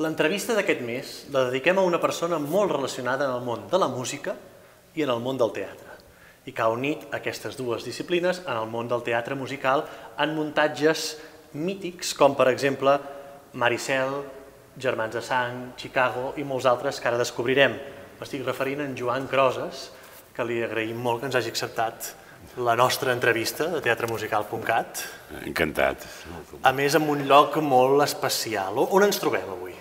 L'entrevista d'aquest mes la dediquem a una persona molt relacionada en el món de la música i en el món del teatre i que ha unit aquestes dues disciplines en el món del teatre musical en muntatges mítics com per exemple Maricel, Germans de Sang, Chicago i molts altres que ara descobrirem. M'estic referint a en Joan Croses, que li agraïm molt que ens hagi acceptat la nostra entrevista de teatremusical.cat. Encantat. A més, en un lloc molt especial. On ens trobem avui?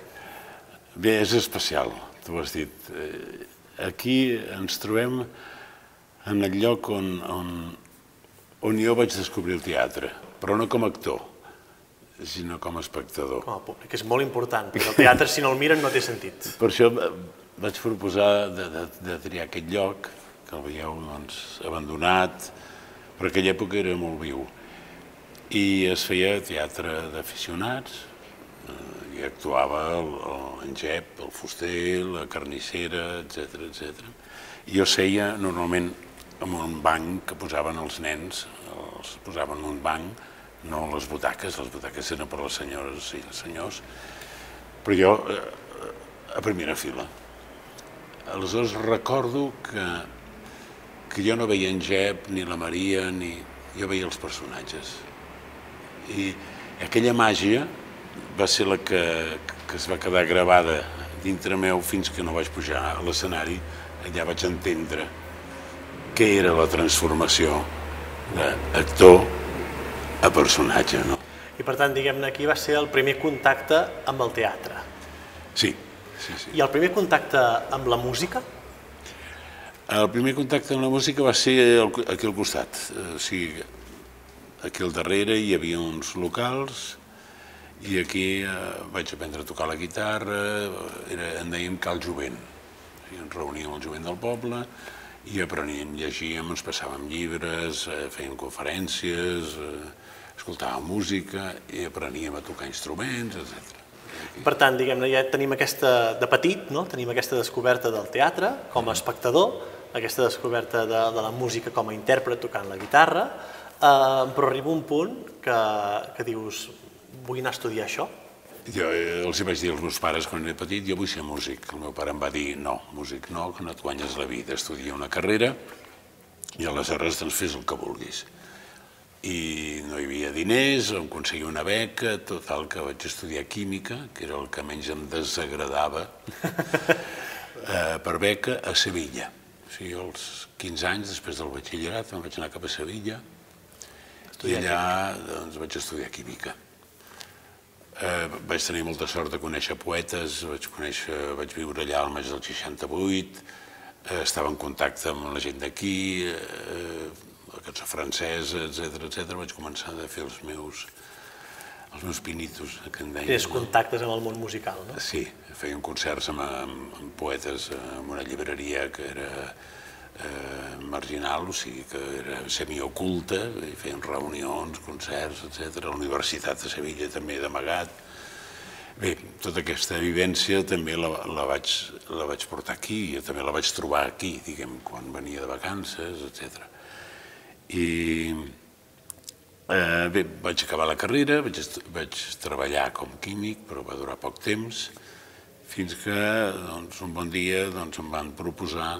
Bé, és especial, tu ho has dit. Eh, aquí ens trobem en el lloc on, on, on jo vaig descobrir el teatre, però no com a actor, sinó com a espectador. Com a públic, és molt important, perquè el teatre, si no el miren, no té sentit. Per això vaig proposar de, de, de triar aquest lloc, que el veieu doncs, abandonat, però aquella època era molt viu. I es feia teatre d'aficionats, eh, i actuava en Jep, el fuster, la carnissera, etc etc. Jo seia normalment en un banc que posaven els nens, els posaven en un banc, no les butaques, les butaques eren per les senyores i els senyors, però jo eh, a primera fila. Aleshores recordo que, que jo no veia en Jep, ni la Maria, ni... jo veia els personatges. I aquella màgia va ser la que, que es va quedar gravada dintre meu fins que no vaig pujar a l'escenari, allà vaig entendre què era la transformació d'actor a personatge. No? I per tant, diguem-ne, aquí va ser el primer contacte amb el teatre. Sí, sí, sí. I el primer contacte amb la música? El primer contacte amb la música va ser aquí al costat. O sigui, aquí al darrere hi havia uns locals i aquí eh, vaig aprendre a tocar la guitarra, era, en dèiem Cal Jovent. I ens reuníem el jovent del poble i apreníem, llegíem, ens passàvem llibres, eh, fèiem conferències, eh, escoltàvem música i apreníem a tocar instruments, etc. Per tant, diguem-ne, ja tenim aquesta, de petit, no? tenim aquesta descoberta del teatre com a espectador, aquesta descoberta de, de la música com a intèrpret tocant la guitarra, eh, però arriba un punt que, que dius, vull anar a estudiar això? Jo eh, els vaig dir als meus pares quan era petit, jo vull ser músic. El meu pare em va dir, no, músic no, que no et guanyes la vida, estudia una carrera i aleshores doncs fes el que vulguis. I no hi havia diners, em aconseguia una beca, total que vaig estudiar química, que era el que menys em desagradava, eh, per beca a Sevilla. O sigui, als 15 anys, després del batxillerat, em vaig anar cap a Sevilla i allà doncs, vaig estudiar química. Eh, vaig tenir molta sort de conèixer poetes, vaig, conèixer, vaig viure allà al maig del 68, eh, estava en contacte amb la gent d'aquí, eh, la cançó francesa, etc etc. vaig començar a fer els meus, els meus pinitos, que en deien. Tens contactes amb el món musical, no? Sí, feien concerts amb, amb, amb poetes en una llibreria que era eh, marginal, o sigui que era semioculta, feien reunions, concerts, etc. La Universitat de Sevilla també d'amagat. Bé, tota aquesta vivència també la, la, vaig, la vaig portar aquí, jo també la vaig trobar aquí, diguem, quan venia de vacances, etc. I eh, bé, vaig acabar la carrera, vaig, vaig treballar com químic, però va durar poc temps, fins que doncs, un bon dia doncs, em van proposar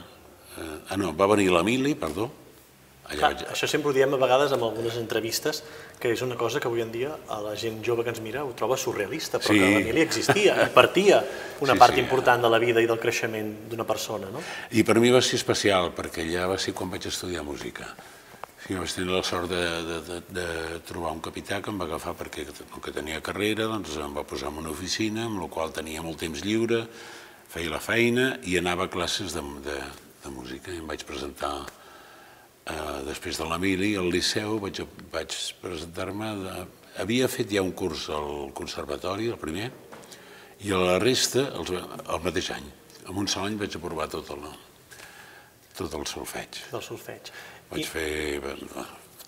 ah, no, va venir l'Emili, perdó. Allà Clar, vaig... Això sempre ho diem a vegades en algunes entrevistes, que és una cosa que avui en dia a la gent jove que ens mira ho troba surrealista, però sí. que l'Emili existia i partia una sí, part sí. important de la vida i del creixement d'una persona. No? I per mi va ser especial, perquè allà va ser quan vaig estudiar música. Sí, vaig tenir la sort de, de, de, de trobar un capità que em va agafar perquè com que tenia carrera doncs em va posar en una oficina amb la qual tenia molt temps lliure, feia la feina i anava a classes de, de, de música i em vaig presentar eh, després de l'Emili al Liceu, vaig, vaig presentar-me... De... Havia fet ja un curs al conservatori, el primer, i a la resta el, el mateix any. En un sol any vaig aprovar tot el, tot el solfeig. Del solfeig. Vaig I... fer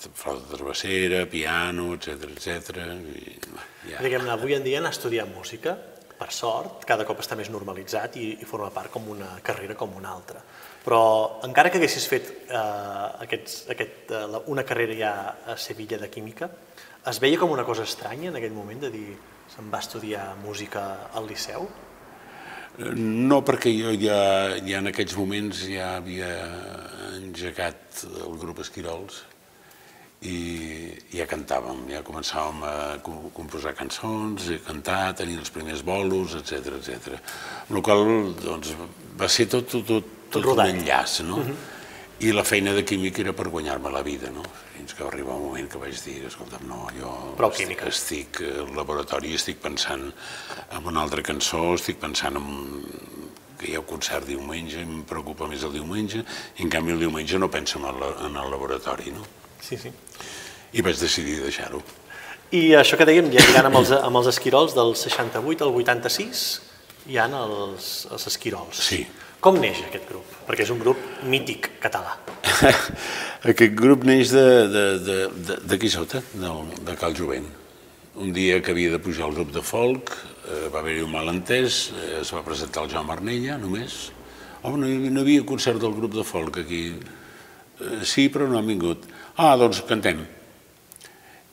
flauta travessera, piano, etc etc. I, ja. Diguem-ne, avui en dia anar a estudiar música, per sort, cada cop està més normalitzat i, i forma part com una carrera com una altra però encara que haguessis fet eh, aquests, aquest, eh, una carrera ja a Sevilla de química, es veia com una cosa estranya en aquell moment de dir se'n va estudiar música al Liceu? No, perquè jo ja, ja en aquells moments ja havia engegat el grup Esquirols i ja cantàvem, ja començàvem a composar cançons, a cantar, tenir els primers bolos, etc etc. Amb la qual doncs, va ser tot, tot, tot, tot un enllaç, no? Uh -huh. I la feina de químic era per guanyar-me la vida, no? Fins que va arribar un moment que vaig dir, escolta'm, no, jo Prou química. estic al laboratori, estic pensant en una altra cançó, estic pensant en que hi ha un concert diumenge, em preocupa més el diumenge, i en canvi el diumenge no penso en el, en el laboratori, no? Sí, sí. I vaig decidir deixar-ho. I això que dèiem, ja lligant amb els, amb els esquirols del 68 al 86, hi ha els, els esquirols. Sí. Com neix aquest grup? Perquè és un grup mític català. aquest grup neix d'aquí sota, de, de Cal Jovent. Un dia que havia de pujar el grup de folk, eh, va haver-hi un malentès, eh, es va presentar el Jaume Arnella, només. Oh, no, no hi havia concert del grup de folk aquí. Eh, sí, però no han vingut. Ah, doncs cantem.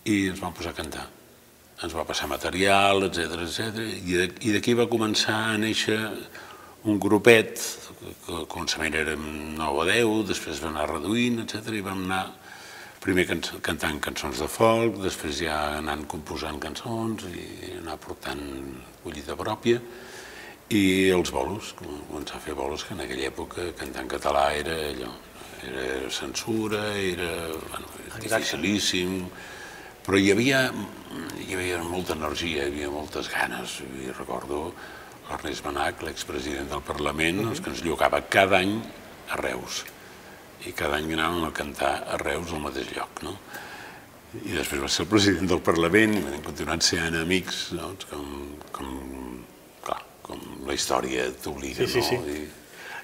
I ens vam posar a cantar. Ens va passar material, etc etc. i d'aquí va començar a néixer un grupet, que començament érem 9 o 10, després va anar reduint, etc. i vam anar primer can cantant cançons de folk, després ja anant composant cançons i anar portant collita pròpia, i els bolos, començar a fer bolos, que en aquella època cantar en català era allò, era censura, era bueno, dificilíssim, però hi havia, hi havia molta energia, hi havia moltes ganes, i recordo l'Ernest Benac, l'expresident del Parlament, -huh. que ens llogava cada any a Reus. I cada any anàvem a cantar a Reus al mateix lloc, no? I després va ser el president del Parlament i vam continuar sent amics, no? com, com, clar, com la història t'obliga, sí, sí, sí. no? I...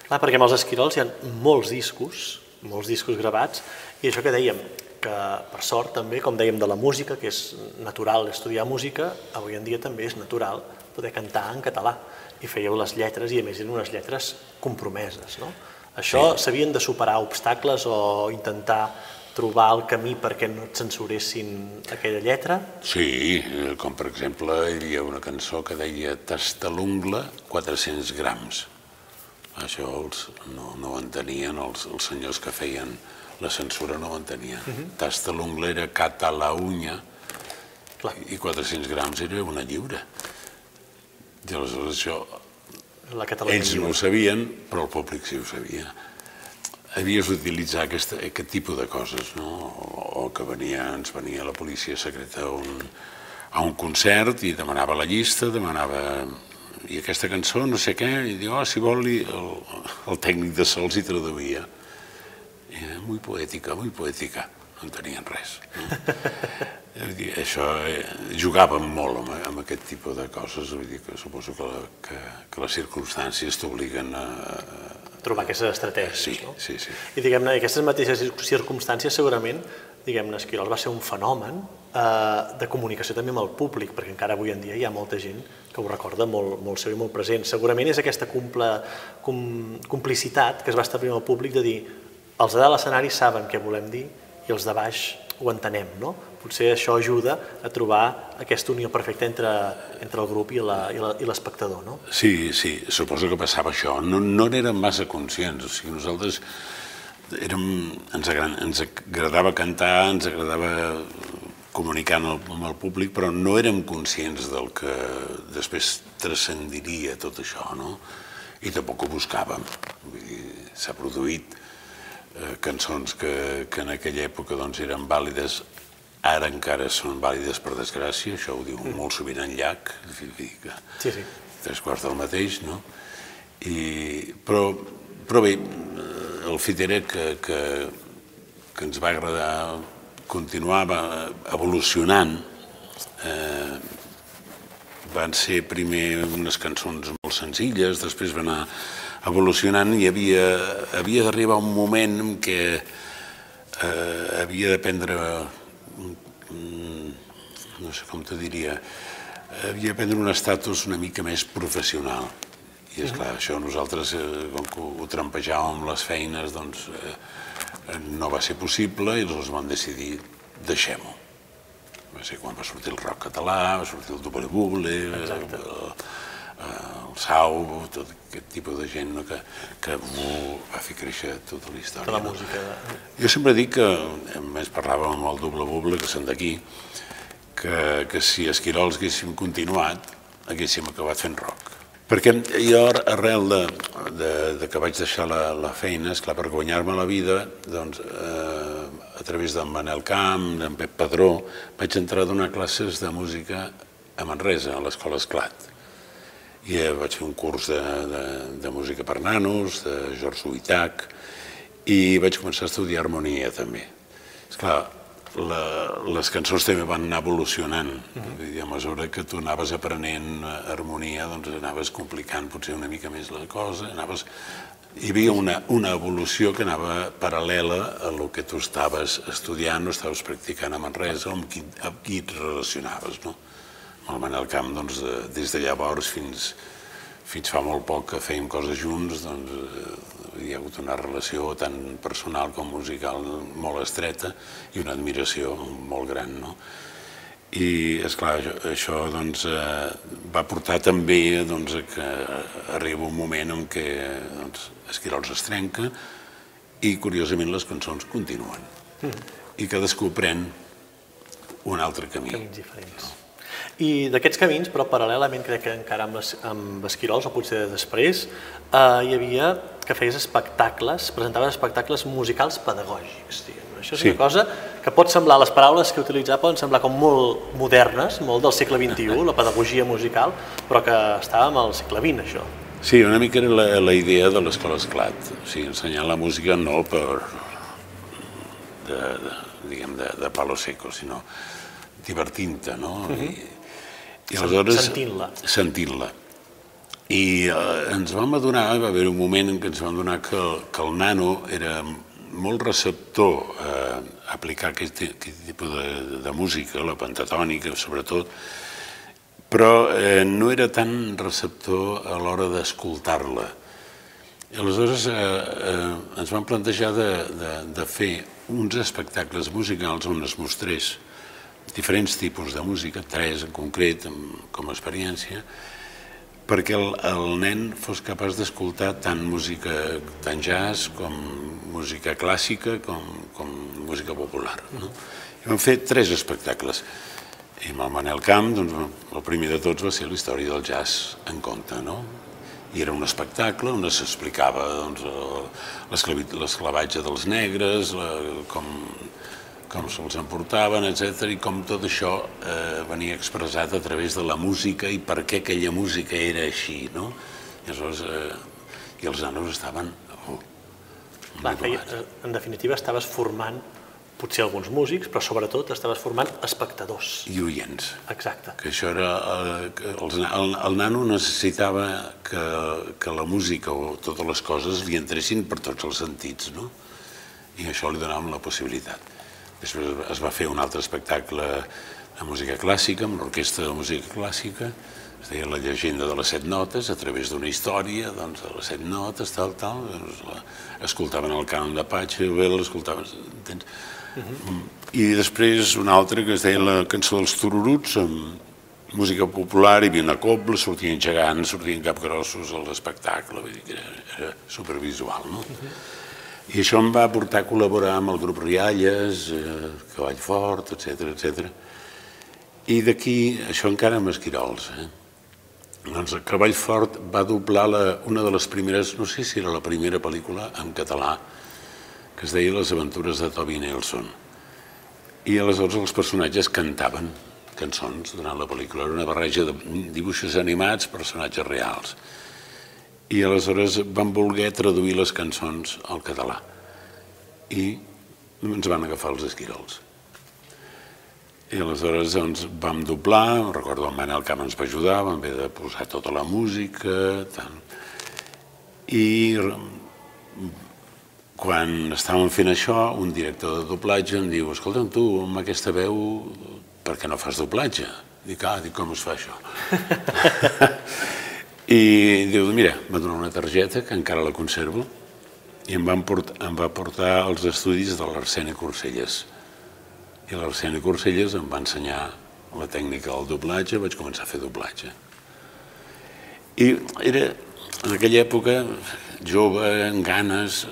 Clar, perquè amb els esquirols hi ha molts discos, molts discos gravats, i això que dèiem, que per sort també, com dèiem de la música, que és natural estudiar música, avui en dia també és natural poder cantar en català i fèieu les lletres i a més eren unes lletres compromeses. No? Això s'havien sí. de superar obstacles o intentar trobar el camí perquè no et censuressin aquella lletra? Sí, com per exemple hi havia una cançó que deia Tasta l'ungla 400 grams. Això els, no, no ho entenien els, els senyors que feien la censura no ho entenien. Uh -huh. Tasta l'ungla era cata la unya Clar. i 400 grams era una lliure. I aleshores això, la ells no ho sabien, però el públic sí ho sabia. Havies d'utilitzar aquest, aquest tipus de coses, no? O, o que venia, ens venia la policia secreta a un, a un concert i demanava la llista, demanava i aquesta cançó, no sé què, i diu, oh, si vol, i el, el tècnic de sols hi traduïa. I era molt poètica, molt poètica no en tenien res. No? dir, això, eh, jugàvem molt amb, amb aquest tipus de coses, vull dir que suposo que, la, que, que les circumstàncies t'obliguen a, a... Trobar aquestes estratègies, sí, no? Sí, sí. I diguem-ne, aquestes mateixes circumstàncies segurament, diguem-ne, Esquirol va ser un fenomen eh, de comunicació també amb el públic, perquè encara avui en dia hi ha molta gent que ho recorda molt, molt seu i molt present. Segurament és aquesta comple, com, complicitat que es va establir amb el públic de dir els de dalt l'escenari saben què volem dir i els de baix ho entenem, no? Potser això ajuda a trobar aquesta unió perfecta entre, entre el grup i l'espectador, no? Sí, sí, suposo que passava això. No, no n'érem massa conscients, o sigui, nosaltres érem, ens, agrada, ens agradava cantar, ens agradava comunicar amb el, amb el públic, però no érem conscients del que després transcendiria tot això, no? I tampoc ho buscàvem. S'ha produït eh, cançons que, que en aquella època doncs, eren vàlides, ara encara són vàlides per desgràcia, això ho diu mm. molt sovint en llac, sí, sí. tres quarts del mateix, no? I, però, però bé, el fet era que, que, que ens va agradar continuar evolucionant. Eh, van ser primer unes cançons molt senzilles, després van anar evolucionant i havia, havia d'arribar un moment en què eh, havia de prendre, no sé com t'ho diria, havia de prendre un estatus una mica més professional. I és clar, això nosaltres, eh, com que ho trampejàvem amb les feines, doncs eh, no va ser possible i llavors vam decidir deixem-ho. Va ser quan va sortir el rock català, va sortir el doble buble, el, el Sau, tot aquest tipus de gent no, que, que va fer créixer tota la història. Tota la música. No? Jo sempre dic que, a més parlàvem amb el doble buble, que són d'aquí, que, que si Esquirols haguéssim continuat, haguéssim acabat fent rock. Perquè jo, arrel de, de, de que vaig deixar la, la feina, esclar, per guanyar-me la vida, doncs, eh, a través d'en Manel Camp, d'en Pep Padró, vaig entrar a donar classes de música a Manresa, a l'Escola Esclat. I eh, vaig fer un curs de, de, de música per nanos, de George Huitac, i vaig començar a estudiar harmonia també. Esclar, la, les cançons també van anar evolucionant. Uh -huh. I a mesura que tu anaves aprenent harmonia, doncs anaves complicant potser una mica més la cosa, anaves... Hi havia una, una evolució que anava paral·lela a lo que tu estaves estudiant o estaves practicant a Manresa, amb qui, amb qui et relacionaves, no? El Manel Camp, doncs, des de llavors fins, fins fa molt poc que fèiem coses junts, doncs, hi ha hagut una relació tant personal com musical molt estreta i una admiració molt gran, no? I, és clar, això, això doncs, eh, va portar també doncs, que arriba un moment en què doncs, Esquirols es trenca i, curiosament, les cançons continuen. Mm. I cadascú pren un altre camí. Camins diferents. No? I d'aquests camins, però paral·lelament crec que encara amb, les, amb Esquirols, o potser després, eh, hi havia que feies espectacles, presentaves espectacles musicals pedagògics. Diguem. Això és sí. una cosa que pot semblar, les paraules que utilitzava poden semblar com molt modernes, molt del segle XXI, la pedagogia musical, però que estàvem al segle XX, això. Sí, una mica era la, la idea de l'escola Esclat, o sigui, ensenyar la música no per, de, de, diguem, de, de palo seco, sinó divertint-te, no? Uh -huh. I, i aleshores... Sentint-la. Sentint-la. I eh, ens vam adonar, va haver un moment en què ens vam adonar que, que el nano era molt receptor a aplicar aquest, aquest tipus de, de música, la pentatònica sobretot, però eh, no era tan receptor a l'hora d'escoltar-la. Aleshores eh, eh, ens vam plantejar de, de, de fer uns espectacles musicals on es mostrés diferents tipus de música, tres en concret com a experiència, perquè el, el nen fos capaç d'escoltar tant música, tant jazz com música clàssica com, com música popular. No? I vam fer tres espectacles. I amb el Manel Camp, doncs, el primer de tots va ser la història del jazz en compte, no? I era un espectacle on s'explicava doncs, l'esclavatge dels negres, la, com com se'ls emportaven, etc i com tot això eh, venia expressat a través de la música i per què aquella música era així, no? I aleshores, eh, i els nanos estaven... Oh, Clar, feia, eh, en definitiva estaves formant potser alguns músics, però sobretot estaves formant espectadors. I oients. Exacte. Que això era... Eh, que els, el, el nano necessitava que, que la música o totes les coses li entressin per tots els sentits, no? I això li donàvem la possibilitat. Després es va fer un altre espectacle de música clàssica, amb l'orquestra de música clàssica, es deia La llegenda de les set notes, a través d'una història, doncs, de les set notes, tal, tal, doncs, la, escoltaven el cant de Pachelbel, l'escoltaven, entens? Uh -huh. I després una altra que es deia la cançó dels tururuts, amb música popular, hi havia una cobla, sortien gegants, sortien capgrossos a l'espectacle, vull dir que era, era supervisual, no? Uh -huh i això em va portar a col·laborar amb el grup Rialles, eh, Cavall Fort, etc etc. I d'aquí, això encara amb Esquirols, eh? Doncs el Cavall Fort va doblar la, una de les primeres, no sé si era la primera pel·lícula en català, que es deia Les aventures de Toby Nelson. I aleshores els personatges cantaven cançons durant la pel·lícula. Era una barreja de dibuixos animats, personatges reals i aleshores vam voler traduir les cançons al català i ens van agafar els esquirols. I aleshores doncs, vam doblar, recordo el Manel Camp ens va ajudar, vam haver de posar tota la música, tant. i quan estàvem fent això, un director de doblatge em diu, escolta'm, tu amb aquesta veu, per què no fas doblatge? Dic, ah, dic, com es fa això? I diu, mira, va donar una targeta que encara la conservo i em, van portar, em va portar als estudis de l'Arsene Corselles I l'Arseni Corselles em va ensenyar la tècnica del doblatge, vaig començar a fer doblatge. I era, en aquella època, jove, amb ganes,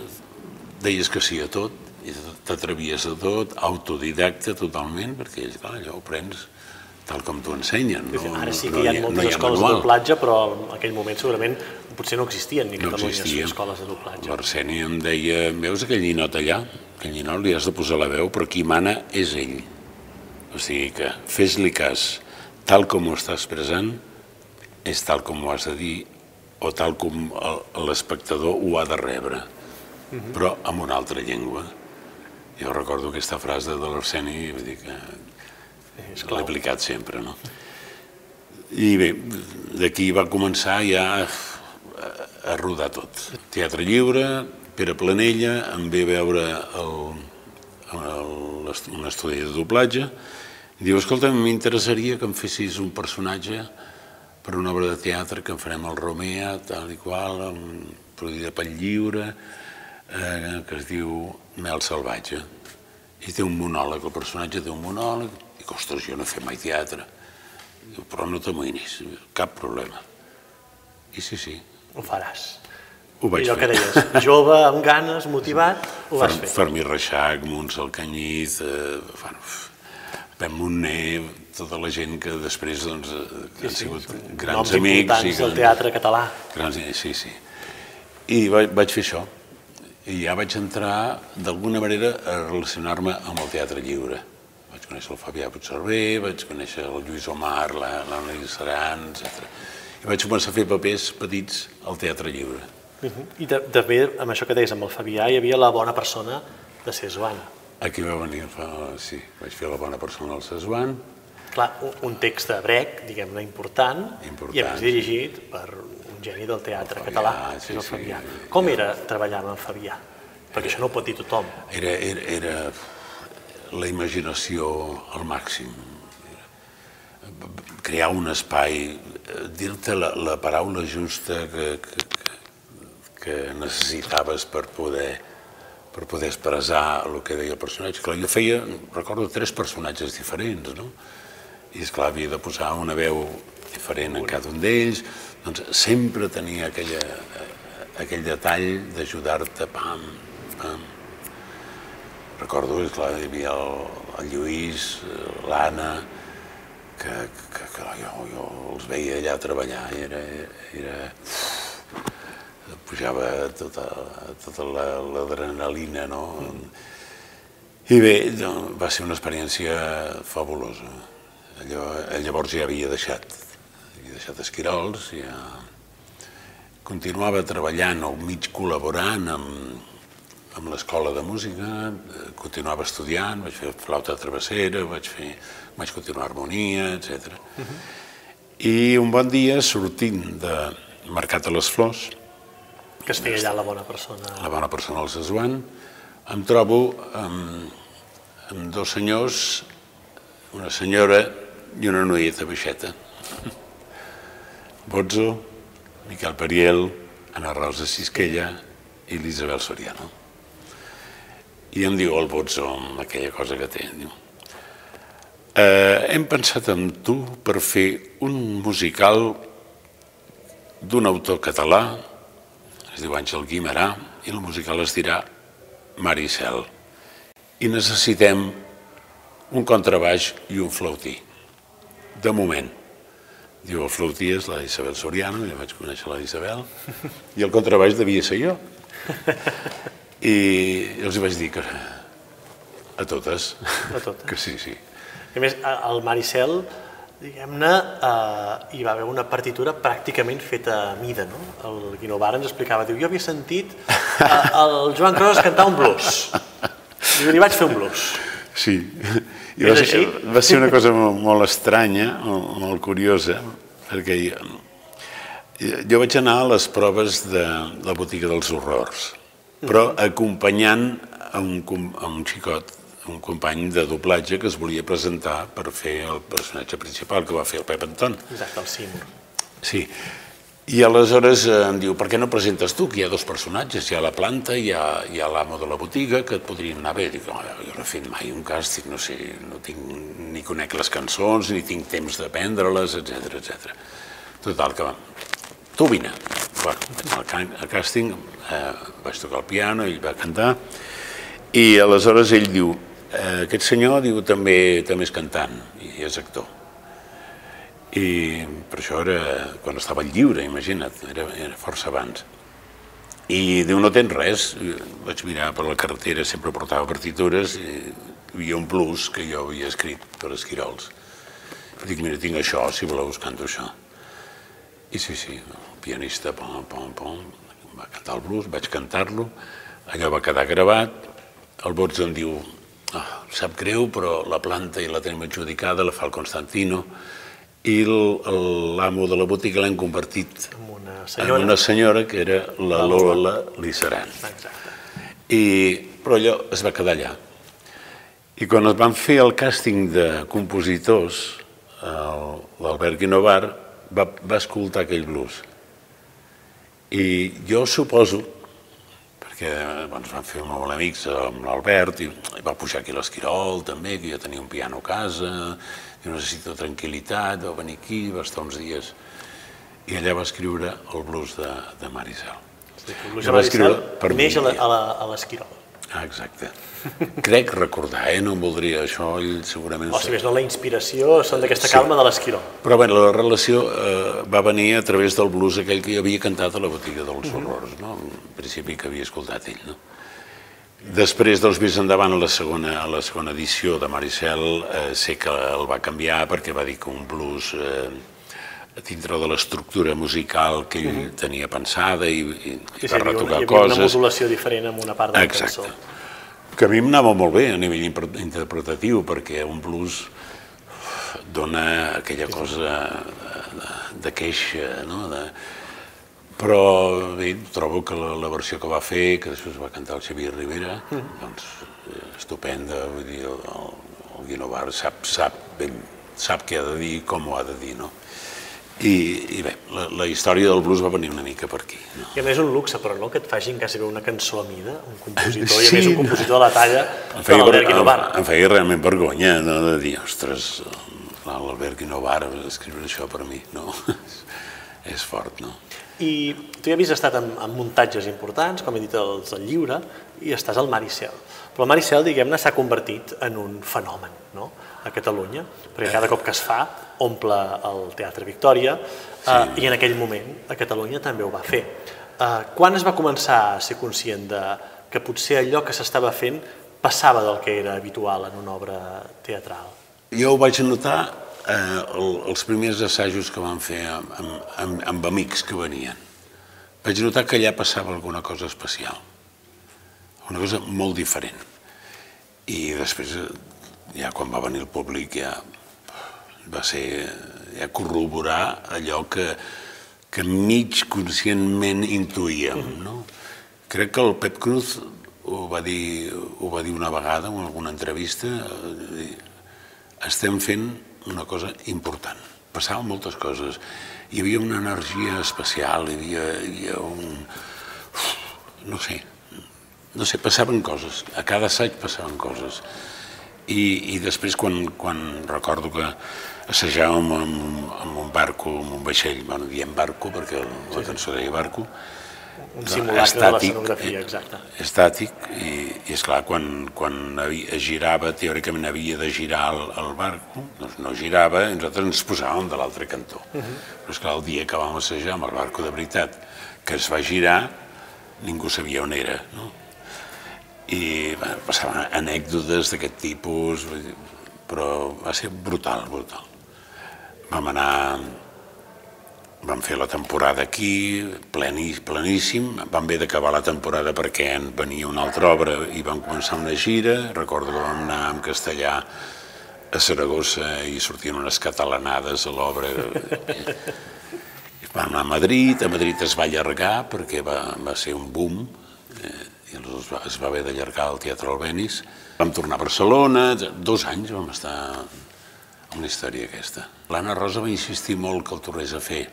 deies que sí a tot, t'atrevies a tot, autodidacta totalment, perquè clar, allò ho prens tal com t'ho ensenyen. No? Ara sí que hi ha no moltes hi ha escoles manual. de doblatge, però en aquell moment segurament potser no existien ni no Catalunya existien. escoles de doblatge. L'Arseni em deia, veus aquell ninot allà? Aquell ninot li has de posar la veu, però qui mana és ell. O sigui que fes-li cas, tal com ho estàs expressant, és tal com ho has de dir o tal com l'espectador ho ha de rebre, uh mhm. -huh. però amb una altra llengua. Jo recordo aquesta frase de l'Arseni i vull dir que l'he aplicat sempre, no? I bé, d'aquí va començar ja a, a rodar tot. Teatre lliure, Pere Planella, em ve a veure el, el, un estudi de doblatge, Diu, escolta, m'interessaria que em fessis un personatge per una obra de teatre que en farem al Romea, tal i qual, produïda pel lliure, eh, que es diu Mel Salvatge. I té un monòleg, el personatge té un monòleg, i ostres, jo no he fet mai teatre. Diu, però no t'amoïnis, cap problema. I sí, sí. Ho faràs. Ho vaig I fer. que deies, jove, amb ganes, motivat, ho vas fer. Fermí Reixac, Montse Alcanyiz, eh, bueno, Pep Montner, tota la gent que després doncs, eh, sí, han sigut sí, grans amics. i del teatre català. Grans, sí, sí. I vaig, vaig fer això. I ja vaig entrar, d'alguna manera, a relacionar-me amb el teatre lliure. Conèixer el Fabià Puigcerver, vaig conèixer el Lluís Omar, l'Analís Saran, etc. I vaig començar a fer papers petits al teatre lliure. Uh -huh. I també, amb això que deies, amb el Fabià, hi havia la bona persona de ser Joana. Aquí va venir, fa, sí, vaig fer la bona persona al Sesuan. Clar, un text de brec, diguem-ne, important, important, i a més dirigit per un geni del teatre Fabià, català, sí, el Fabià. Sí, Com era treballar amb en Fabià? Perquè això no ho pot dir tothom. Era, era, era la imaginació al màxim. Crear un espai, dir-te la, la paraula justa que, que, que necessitaves per poder per poder expressar el que deia el personatge. Clar, jo feia, recordo, tres personatges diferents, no? I, esclar, havia de posar una veu diferent en cada un d'ells, doncs sempre tenia aquella, aquell detall d'ajudar-te, pam, pam. Recordo, esclar, hi havia el, el Lluís, l'Anna, que, que, que jo, jo els veia allà treballar, era, era, pujava tota, tota l'adrenalina, no? I bé, va ser una experiència fabulosa. Allò, llavors ja havia deixat, havia deixat Esquirols, ja continuava treballant o mig col·laborant amb, amb l'escola de música, continuava estudiant, vaig fer flauta travessera, vaig, fer, vaig continuar harmonia, etc. Uh -huh. I un bon dia, sortint de Mercat a les Flors, que es feia allà la bona persona. La bona persona al Sesuan. Em trobo amb, amb dos senyors, una senyora i una noieta baixeta. Bozzo, Miquel Periel, Anna Rosa Sisquella i l'Isabel Soriano. I em diu el amb aquella cosa que té, diu, eh, hem pensat en tu per fer un musical d'un autor català es diu Àngel Guimarà, i la musical es dirà Maricel. I necessitem un contrabaix i un flautí. De moment. Diu, el flautí és la Isabel Soriano, ja vaig conèixer la Isabel, i el contrabaix devia ser jo. I els vaig dir que a totes. A totes. Que sí, sí. I a més, el Maricel diguem-ne, eh, hi va haver una partitura pràcticament feta a mida, no? El Guinovar ens explicava, diu, jo havia sentit eh, el Joan Cros cantar un blues. I li vaig fer un blues. Sí, I va, ser, va ser una cosa molt, molt estranya, molt, molt curiosa, perquè jo, jo vaig anar a les proves de la botiga dels horrors, però acompanyant a un, a un xicot un company de doblatge que es volia presentar per fer el personatge principal que va fer el Pep Anton. Exacte, el Simur. Sí, I aleshores eh, em diu, per què no presentes tu, que hi ha dos personatges, hi ha la planta i hi ha, hi ha l'amo de la botiga, que et podrien anar bé. Dic, oh, jo no he fet mai un càsting, no sé, no tinc, ni conec les cançons, ni tinc temps d'aprendre-les, etc etc. Total, que va. Tu vine. Bueno, al, càsting eh, vaig tocar el piano, ell va cantar, i aleshores ell diu, eh, aquest senyor diu també també és cantant i és actor i per això era quan estava lliure, imagina't, era, era força abans. I diu, no tens res, vaig mirar per la carretera, sempre portava partitures, i hi havia un blues que jo havia escrit per Esquirols. Dic, mira, tinc això, si voleu us canto això. I sí, sí, pianista, pom, pom, pom, va cantar el blues, vaig cantar-lo, allò va quedar gravat, el Bots em diu, oh, sap greu, però la planta i la tenim adjudicada, la fa el Constantino, i l'amo de la botiga l'han convertit en una senyora, en una senyora que era la Lola Lissaran. I, però allò es va quedar allà. I quan es van fer el càsting de compositors, l'Albert Guinovar va, va escoltar aquell blues. I jo suposo, perquè doncs, van fer molt amics amb l'Albert, i va pujar aquí l'Esquirol també, que jo tenia un piano a casa, jo necessito tranquil·litat, va venir aquí, va estar uns dies, i allà va escriure el blues de, de Maricel. Sí, el blues de Maricel per neix a l'Esquirol. Ah, exacte. Crec recordar, eh? no em voldria això, ell segurament... O si més no, la inspiració són d'aquesta sí. calma de l'Esquirol. Però bé, la relació eh, va venir a través del blues aquell que havia cantat a la botiga dels horrors, no? En principi que havia escoltat ell, no? Després dels Vis endavant a la segona, a la segona edició de Maricel eh, sé que el va canviar perquè va dir que un blues eh, dintre de l'estructura musical que ell uh -huh. tenia pensada i, i, sí, per retocar coses. Hi havia una modulació diferent en una part de la Exacte. cançó. Que a mi m'anava molt bé a nivell interpretatiu perquè un blues dona aquella cosa de, de queixa, no? de, però bé, trobo que la, la versió que va fer, que després va cantar el Xavier Rivera, mm. doncs eh, estupenda, vull dir, el, el Guinovar sap, sap, ben, sap què ha de dir, com ho ha de dir, no? I, i bé, la, la història del blues va venir una mica per aquí. No? I a més un luxe, però no? Que et facin quasi una cançó a mida, un compositor, sí, i a més un compositor de la talla em feia, de l'Albert. Em, em feia realment vergonya no? de dir, ostres, l'Albert Guinovar va escriure això per mi, no? és fort, no? I tu ja havies estat en, en muntatges importants, com he dit, els del lliure, i estàs al Maricel. Però el Maricel, diguem-ne, s'ha convertit en un fenomen no? a Catalunya, perquè cada cop que es fa omple el Teatre Victòria, eh, sí. i en aquell moment a Catalunya també ho va fer. Eh, quan es va començar a ser conscient de que potser allò que s'estava fent passava del que era habitual en una obra teatral? Jo ho vaig notar eh, el, els primers assajos que vam fer amb, amb, amb amics que venien, vaig notar que allà passava alguna cosa especial, una cosa molt diferent. I després, ja quan va venir el públic, ja va ser ja corroborar allò que, que mig conscientment intuïem. No? Crec que el Pep Cruz ho va dir, ho va dir una vegada en alguna entrevista, estem fent una cosa important. Passaven moltes coses. Hi havia una energia especial, hi havia, hi havia un... no sé, no sé, passaven coses. A cada assaig passaven coses. I, i després quan, quan recordo que assajàvem amb, amb un barco, amb un vaixell, bueno, diem barco perquè la cançó deia barco, un simulacre estàtic, de l'escenografia, exacte. Estàtic, i, i esclar, quan, quan es girava, teòricament havia de girar el, el barco, doncs no girava, i nosaltres ens posàvem de l'altre cantó. Uh -huh. Però esclar, el dia que vam assajar amb el barco de veritat, que es va girar, ningú sabia on era, no? I bueno, passaven anècdotes d'aquest tipus, però va ser brutal, brutal. Vam anar Vam fer la temporada aquí, plení, pleníssim, vam haver d'acabar la temporada perquè en venia una altra obra i vam començar una gira, recordo que vam anar amb castellà a Saragossa i sortien unes catalanades a l'obra. Vam anar a Madrid, a Madrid es va allargar perquè va, va ser un boom, eh, i es va, es va haver d'allargar al Teatre Albenis. Vam tornar a Barcelona, dos anys vam estar amb la història aquesta. L'Anna Rosa va insistir molt que el tornés a fer,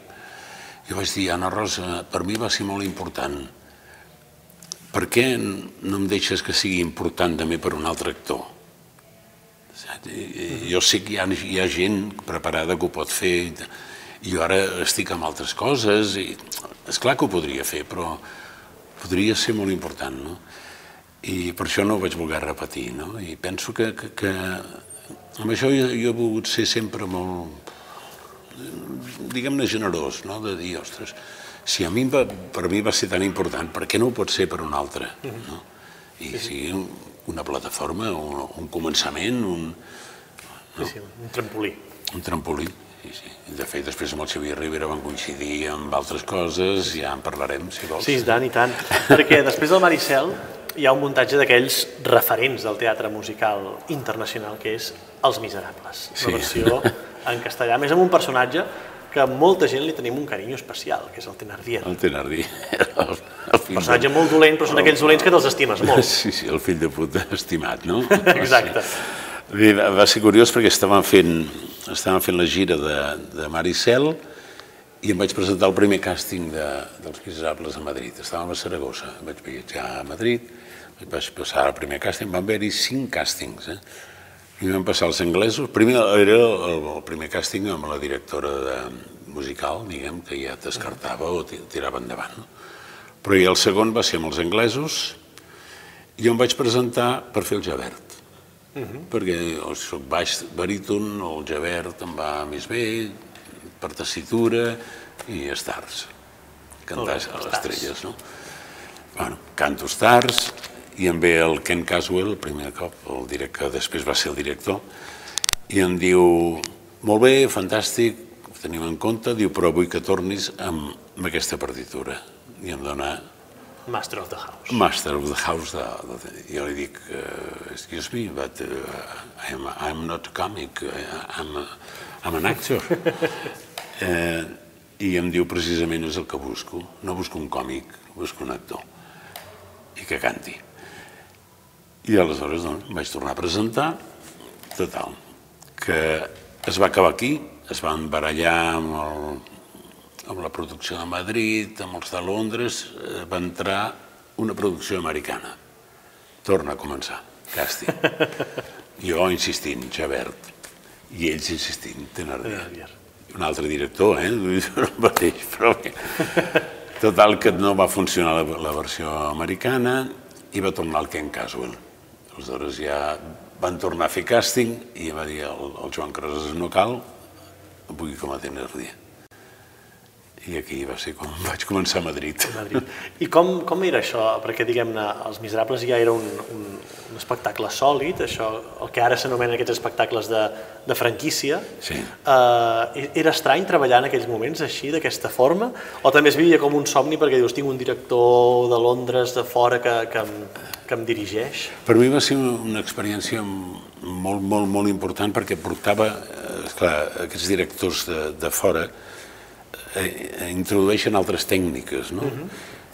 Jo vaig dir, Anna Rosa, per mi va ser molt important. Per què no em deixes que sigui important també per un altre actor? Jo sé que hi ha, hi ha gent preparada que ho pot fer i jo ara estic amb altres coses i és clar que ho podria fer, però podria ser molt important, no? I per això no ho vaig voler repetir, no? I penso que, que, que amb això jo, jo he volgut ser sempre molt, diguem-ne, generós, no? De dir, ostres, si a mi va, per mi va ser tan important, per què no ho pot ser per un altre? No? I si una plataforma, un, un començament, un... No? Sí, sí, un trampolí. Un trampolí, sí, sí. De fet, després amb el Xavier Rivera van coincidir amb altres coses, ja en parlarem, si vols. Sí, tant i tant. Perquè després del Maricel hi ha un muntatge d'aquells referents del teatre musical internacional, que és Els Miserables. Una sí. versió en castellà, més amb un personatge que a molta gent li tenim un carinyo especial, que és el Thenardier. El Thenardier. El, el personatge molt dolent, però són aquells dolents que te'ls estimes molt. Sí, sí, el fill de puta estimat, no? Exacte. Sí. Va ser curiós perquè estàvem fent, estàvem fent la gira de, de Maricel i em vaig presentar el primer càsting de, dels Miserables a Madrid. Estàvem a Saragossa, vaig viatjar a Madrid, vaig passar el primer càsting, van haver-hi cinc càstings, eh? I vam passar els anglesos. Primer era el, el primer càsting amb la directora de, musical, diguem, que ja descartava o tirava endavant. No? Però i el segon va ser amb els anglesos i em vaig presentar per fer el Javert. Uh -huh. perquè o soc baix baríton, o el Javert em va més bé, per tessitura i stars. Cantar a les estrelles, no? Bueno, canto stars, i em ve el Ken Caswell, el primer cop, el director, que després va ser el director, i em diu, molt bé, fantàstic, ho tenim en compte, diu, però vull que tornis amb, amb aquesta partitura. I em dona... Master of the House. Master of the House. De, de, de, jo li dic, uh, excuse me, but uh, I'm, I'm not a comic, I'm, a, I'm an actor. eh, I em diu, precisament és el que busco. No busco un còmic, busco un actor. I que canti. I aleshores doncs, vaig tornar a presentar, total, que es va acabar aquí, es van barallar amb, el, amb la producció de Madrid, amb els de Londres, eh, va entrar una producció americana. Torna a començar, càsting. Jo insistint, Javert, i ells insistint, Thenardier. Un altre director, eh? El mateix, però bé. Total, que no va funcionar la, la versió americana i va tornar al Ken Caswell Aleshores ja van tornar a fer càsting i va dir el, el Joan Crosas no cal, vull com a Thenardier. I aquí va ser com vaig començar a Madrid. A Madrid. I com, com era això? Perquè, diguem-ne, Els Miserables ja era un, un, un espectacle sòlid, això, el que ara s'anomena aquests espectacles de, de franquícia. Sí. Uh, era estrany treballar en aquells moments així, d'aquesta forma? O també es vivia com un somni perquè dius, tinc un director de Londres, de fora, que, que, em, que em dirigeix? Per mi va ser una experiència molt, molt, molt important perquè portava, eh, esclar, aquests directors de, de fora, eh, introdueixen altres tècniques, no? Uh -huh.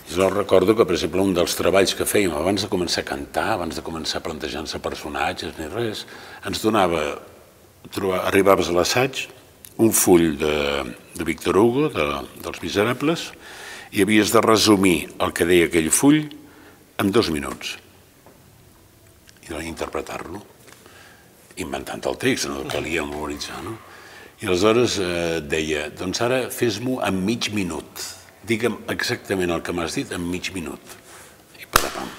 Jo recordo que, per exemple, un dels treballs que fèiem abans de començar a cantar, abans de començar plantejant-se personatges ni res, ens donava, trobar, arribaves a l'assaig, un full de, de Victor Hugo, de, dels Miserables, i havies de resumir el que deia aquell full en dos minuts i d'interpretar-lo inventant el text, no calia memoritzar, no? I aleshores eh, deia, doncs ara fes-m'ho en mig minut. Digue'm exactament el que m'has dit en mig minut. I patapam.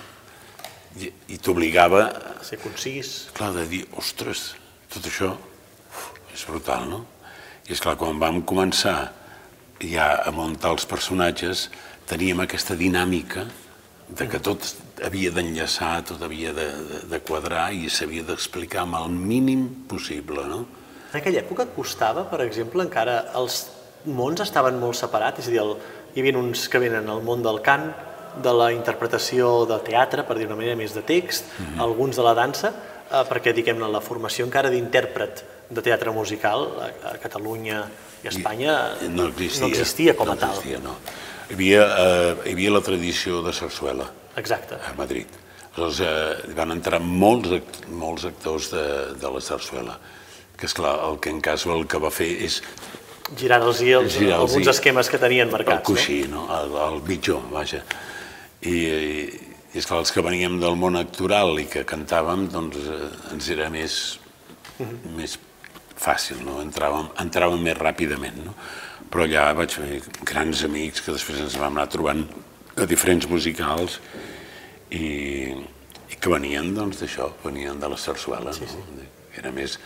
I, i t'obligava... A ser concís. Clar, de dir, ostres, tot això uf, és brutal, no? I és clar, quan vam començar ja a muntar els personatges, teníem aquesta dinàmica de que tot havia d'enllaçar, tot havia de, de, de quadrar i s'havia d'explicar amb el mínim possible, no? En aquella època costava, per exemple, encara els mons estaven molt separats, és a dir, el, hi havia uns que venen al món del cant, de la interpretació de teatre, per dir una manera més de text, mm -hmm. alguns de la dansa, eh, perquè, diguem-ne, la formació encara d'intèrpret de teatre musical a, a Catalunya i a Espanya I, no, existia, no existia com no a tal. Existia, no. Hi havia, eh, hi havia la tradició de sarsuela Exacte. a Madrid. Aleshores, eh, van entrar molts, molts actors de, de la sarsuela que és clar, el que en cas el que va fer és Girant-los i els, Girar-los alguns i- esquemes que tenien el marcats, coixí, no? el, el mitjó, vaja. I, i, i esclar, els que veníem del món actoral i que cantàvem, doncs eh, ens era més, més fàcil, no? entràvem, entràvem més ràpidament. No? Però allà vaig fer grans amics que després ens vam anar trobant a diferents musicals i, i que venien doncs d'això, venien de la sarsuela. Sí, sí. No? Era més,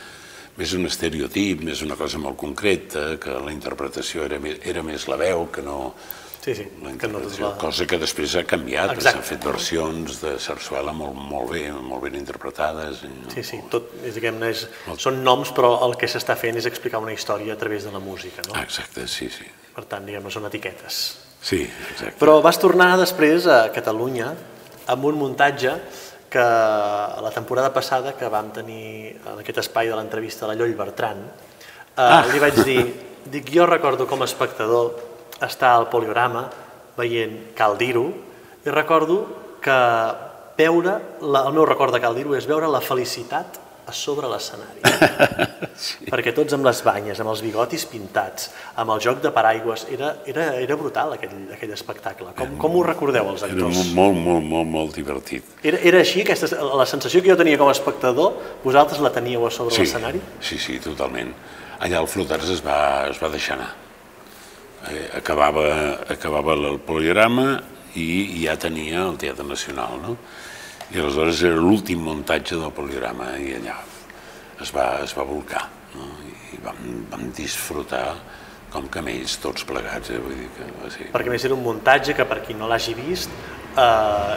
més un estereotip, més una cosa molt concreta, que la interpretació era més, era més la veu que no Sí, sí, que no la... cosa que després ha canviat, s'han fet versions de sarsuela molt, molt bé, molt ben interpretades. i- Sí, sí, tot, és, diguem-ne, és, són noms, però el que s'està fent és explicar una història a través de la música, no? Ah, exacte, sí, sí. Per tant, diguem-ne, són etiquetes. Sí, exacte. Però vas tornar després a Catalunya amb un muntatge que la temporada passada que vam tenir en aquest espai de l'entrevista a la Lloll Bertran, eh, ah. li vaig dir, dic, jo recordo com a espectador estar al poliorama veient Cal dir-ho i recordo que veure, la, el meu record de Cal dir-ho és veure la felicitat a sobre l'escenari. sí. Perquè tots amb les banyes, amb els bigotis pintats, amb el joc de paraigües, era, era, era brutal aquell, aquell espectacle. Com, com ho recordeu els Era actors? molt, molt, molt, molt, molt divertit. Era, era així, aquesta, la sensació que jo tenia com a espectador, vosaltres la teníeu a sobre Sí, l'escenari? sí, sí, totalment. Allà el Flotars es va, es va deixar anar. Eh, acabava, acabava el poligrama i ja tenia el Teatre Nacional, no? I aleshores era l'últim muntatge del poligrama i allà es va, es va volcar, no? I vam, vam disfrutar com camells tots plegats, eh? Vull dir que va ser... Perquè a més era un muntatge que, per qui no l'hagi vist, eh,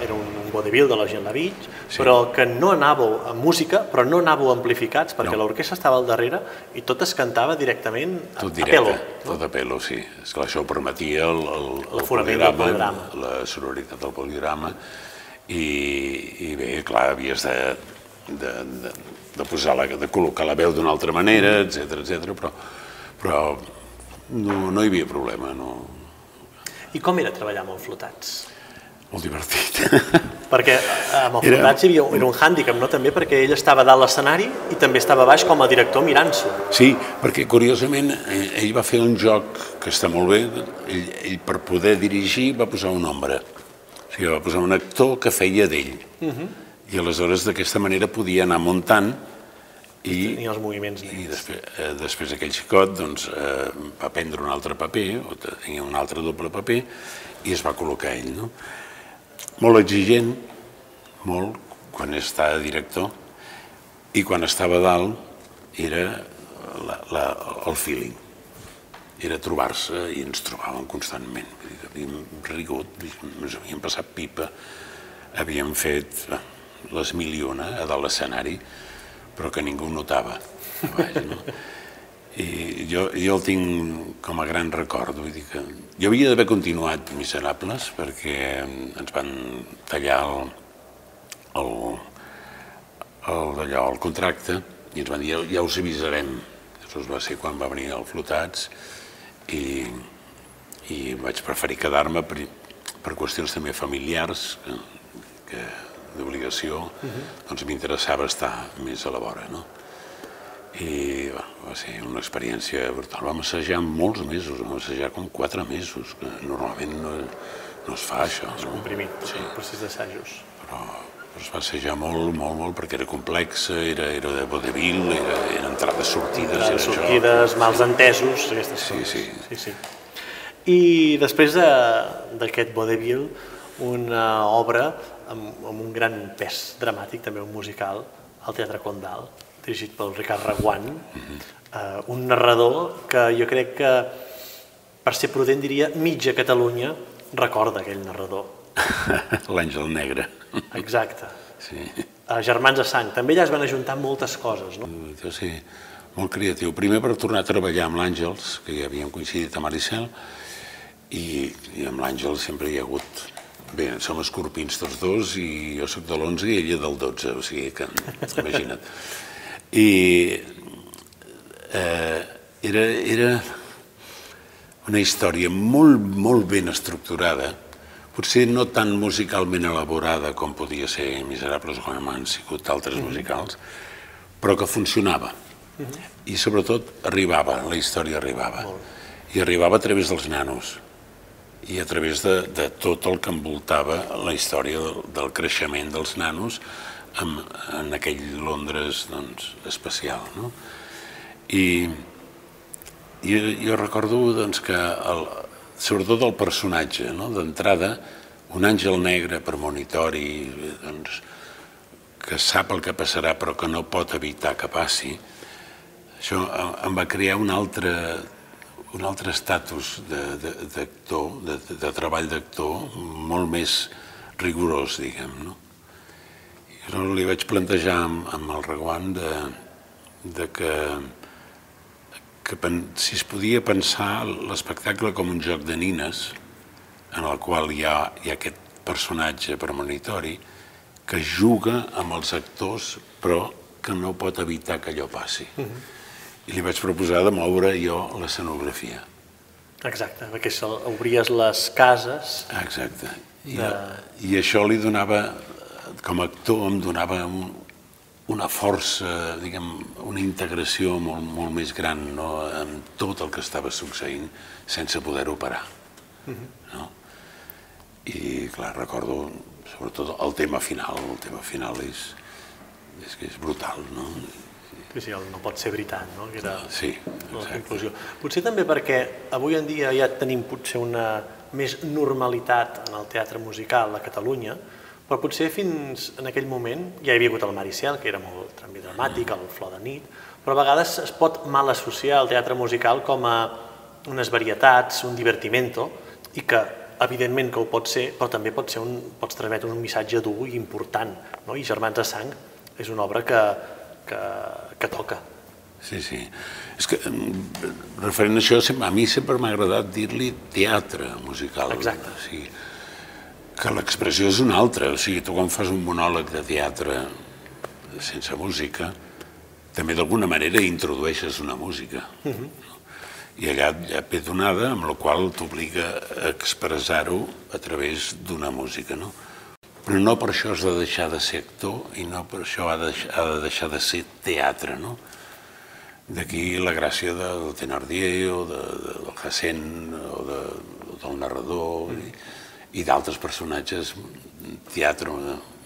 era un, un vodevil de l'Eugene Lavich, sí. però que no anàveu amb música, però no anàveu amplificats, perquè No. l'orquestra estava al darrere i tot es cantava directament a, Tot a directe, pelo. tot a pelo, sí. Esclar, això permetia el, el, el L'aforament del poligrama, poligrama. la sonoritat del poligrama, i, i bé, clar, havies de, de, de, de, posar la, de col·locar la veu d'una altra manera, etc etc. però, però no, no hi havia problema, no, I com era treballar amb els flotats? molt divertit. Perquè eh, amb el Era- flotats hi havia, era un hàndicap, no? També perquè ell estava dalt l'escenari i també estava baix com a director mirant-s'ho. Sí, perquè curiosament eh, ell va fer un joc que està molt bé, ell, ell per poder dirigir va posar un ombra, o sigui, va posar un actor que feia d'ell, i aleshores d'aquesta manera podia anar muntant i, Tenia els moviments i nets. després, eh, després aquell xicot doncs, eh, va prendre un altre paper, o tenia un altre doble paper, i es va col·locar ell. No? Molt exigent, molt, quan estava director, i quan estava dalt era la, la, el feeling. Era trobar-se i ens trobàvem constantment. Havíem rigut, ens havíem passat pipa, havíem fet les mil i una a dalt l'escenari, però que ningú notava. a Baix, no? I jo, jo el tinc com a gran record, vull dir que jo havia d'haver continuat Miserables perquè ens van tallar el, el, el, d'allò, el contracte i ens van dir ja, ja us avisarem. Això va ser quan va venir el Flotats i, i vaig preferir quedar-me per, per qüestions també familiars que, que d'obligació, doncs m'interessava estar més a la vora, no? I va, va ser una experiència brutal. Vam assajar molts mesos, vam assajar com quatre mesos, que normalment no, no es fa això. És No? comprimit, Sí. el procés d'assajos. Però, però es va assajar molt, molt, molt, perquè era complex, era, era de vodevil, era, eren entrades, sortides, era Les això. sortides, mals entesos, aquestes Sí, coses. sí. sí, sí. I després de- d'aquest vodevil, una obra amb, amb un gran pes dramàtic, també un musical, al Teatre Condal, dirigit pel Ricard Reguant, eh, un narrador que jo crec que, per ser prudent, diria mitja Catalunya recorda aquell narrador. L'Àngel Negre. Exacte. Sí. A Germans de Sang. També allà es van ajuntar moltes coses, no? Deu ser molt creatiu. Primer per tornar a treballar amb l'Àngels, que ja havíem coincidit a Maricel, i, i amb l'Àngel sempre hi ha hagut... Bé, som escorpins tots dos i jo sóc de l'11 i ella del 12, o sigui que imagina't. I eh, era, era una història molt, molt ben estructurada, potser no tan musicalment elaborada com podia ser Miserables com han sigut altres musicals, però que funcionava. I sobretot arribava, la història arribava. I arribava a través dels nanos i a través de, de tot el que envoltava la història del, del creixement dels nanos en, en aquell Londres doncs, especial. No? I, i jo recordo doncs, que el, sobretot el personatge, no? d'entrada, un àngel negre premonitori doncs, que sap el que passarà però que no pot evitar que passi, això em va crear un altre, un altre estatus d'actor, de, de, de, de treball d'actor, molt més rigorós, diguem, no? Jo li vaig plantejar amb, amb el Reguant de, de que, que pen, si es podia pensar l'espectacle com un joc de nines, en el qual hi ha, hi ha aquest personatge premonitori que juga amb els actors però que no pot evitar que allò passi. Uh -huh. I li vaig proposar de moure jo l'escenografia. Exacte, perquè obries les cases... Exacte. I, de... I això li donava com a actor em donava un, una força, diguem, una integració molt, molt més gran no? amb tot el que estava succeint sense poder-ho parar. Uh -huh. no? I, clar, recordo sobretot el tema final, el tema final és, és que és brutal, no? Sí, sí, el no pot ser veritat, no? Que era sí, la conclusió. Potser també perquè avui en dia ja tenim potser una més normalitat en el teatre musical a Catalunya, però potser fins en aquell moment ja hi havia hagut el Maricel, que era molt també dramàtic, el Flor de nit, però a vegades es pot mal associar el teatre musical com a unes varietats, un divertimento, i que evidentment que ho pot ser, però també pot ser un, pots transmetre un missatge dur i important. No? I Germans de Sang és una obra que, que, que toca. Sí, sí. És que, referent a això, a mi sempre m'ha agradat dir-li teatre musical. Exacte. O sigui, que l'expressió és una altra. O sigui, tu quan fas un monòleg de teatre sense música, també d'alguna manera introdueixes una música. Uh -huh. I allà ha pe donada, amb la qual t'obliga a expressar-ho a través d'una música, no? Però no per això has de deixar de ser actor i no per això ha de, ha de deixar de ser teatre, no? D'aquí la gràcia del Thenardier o de, de, del Hassen o de, del narrador... Mm. I, i d'altres personatges teatre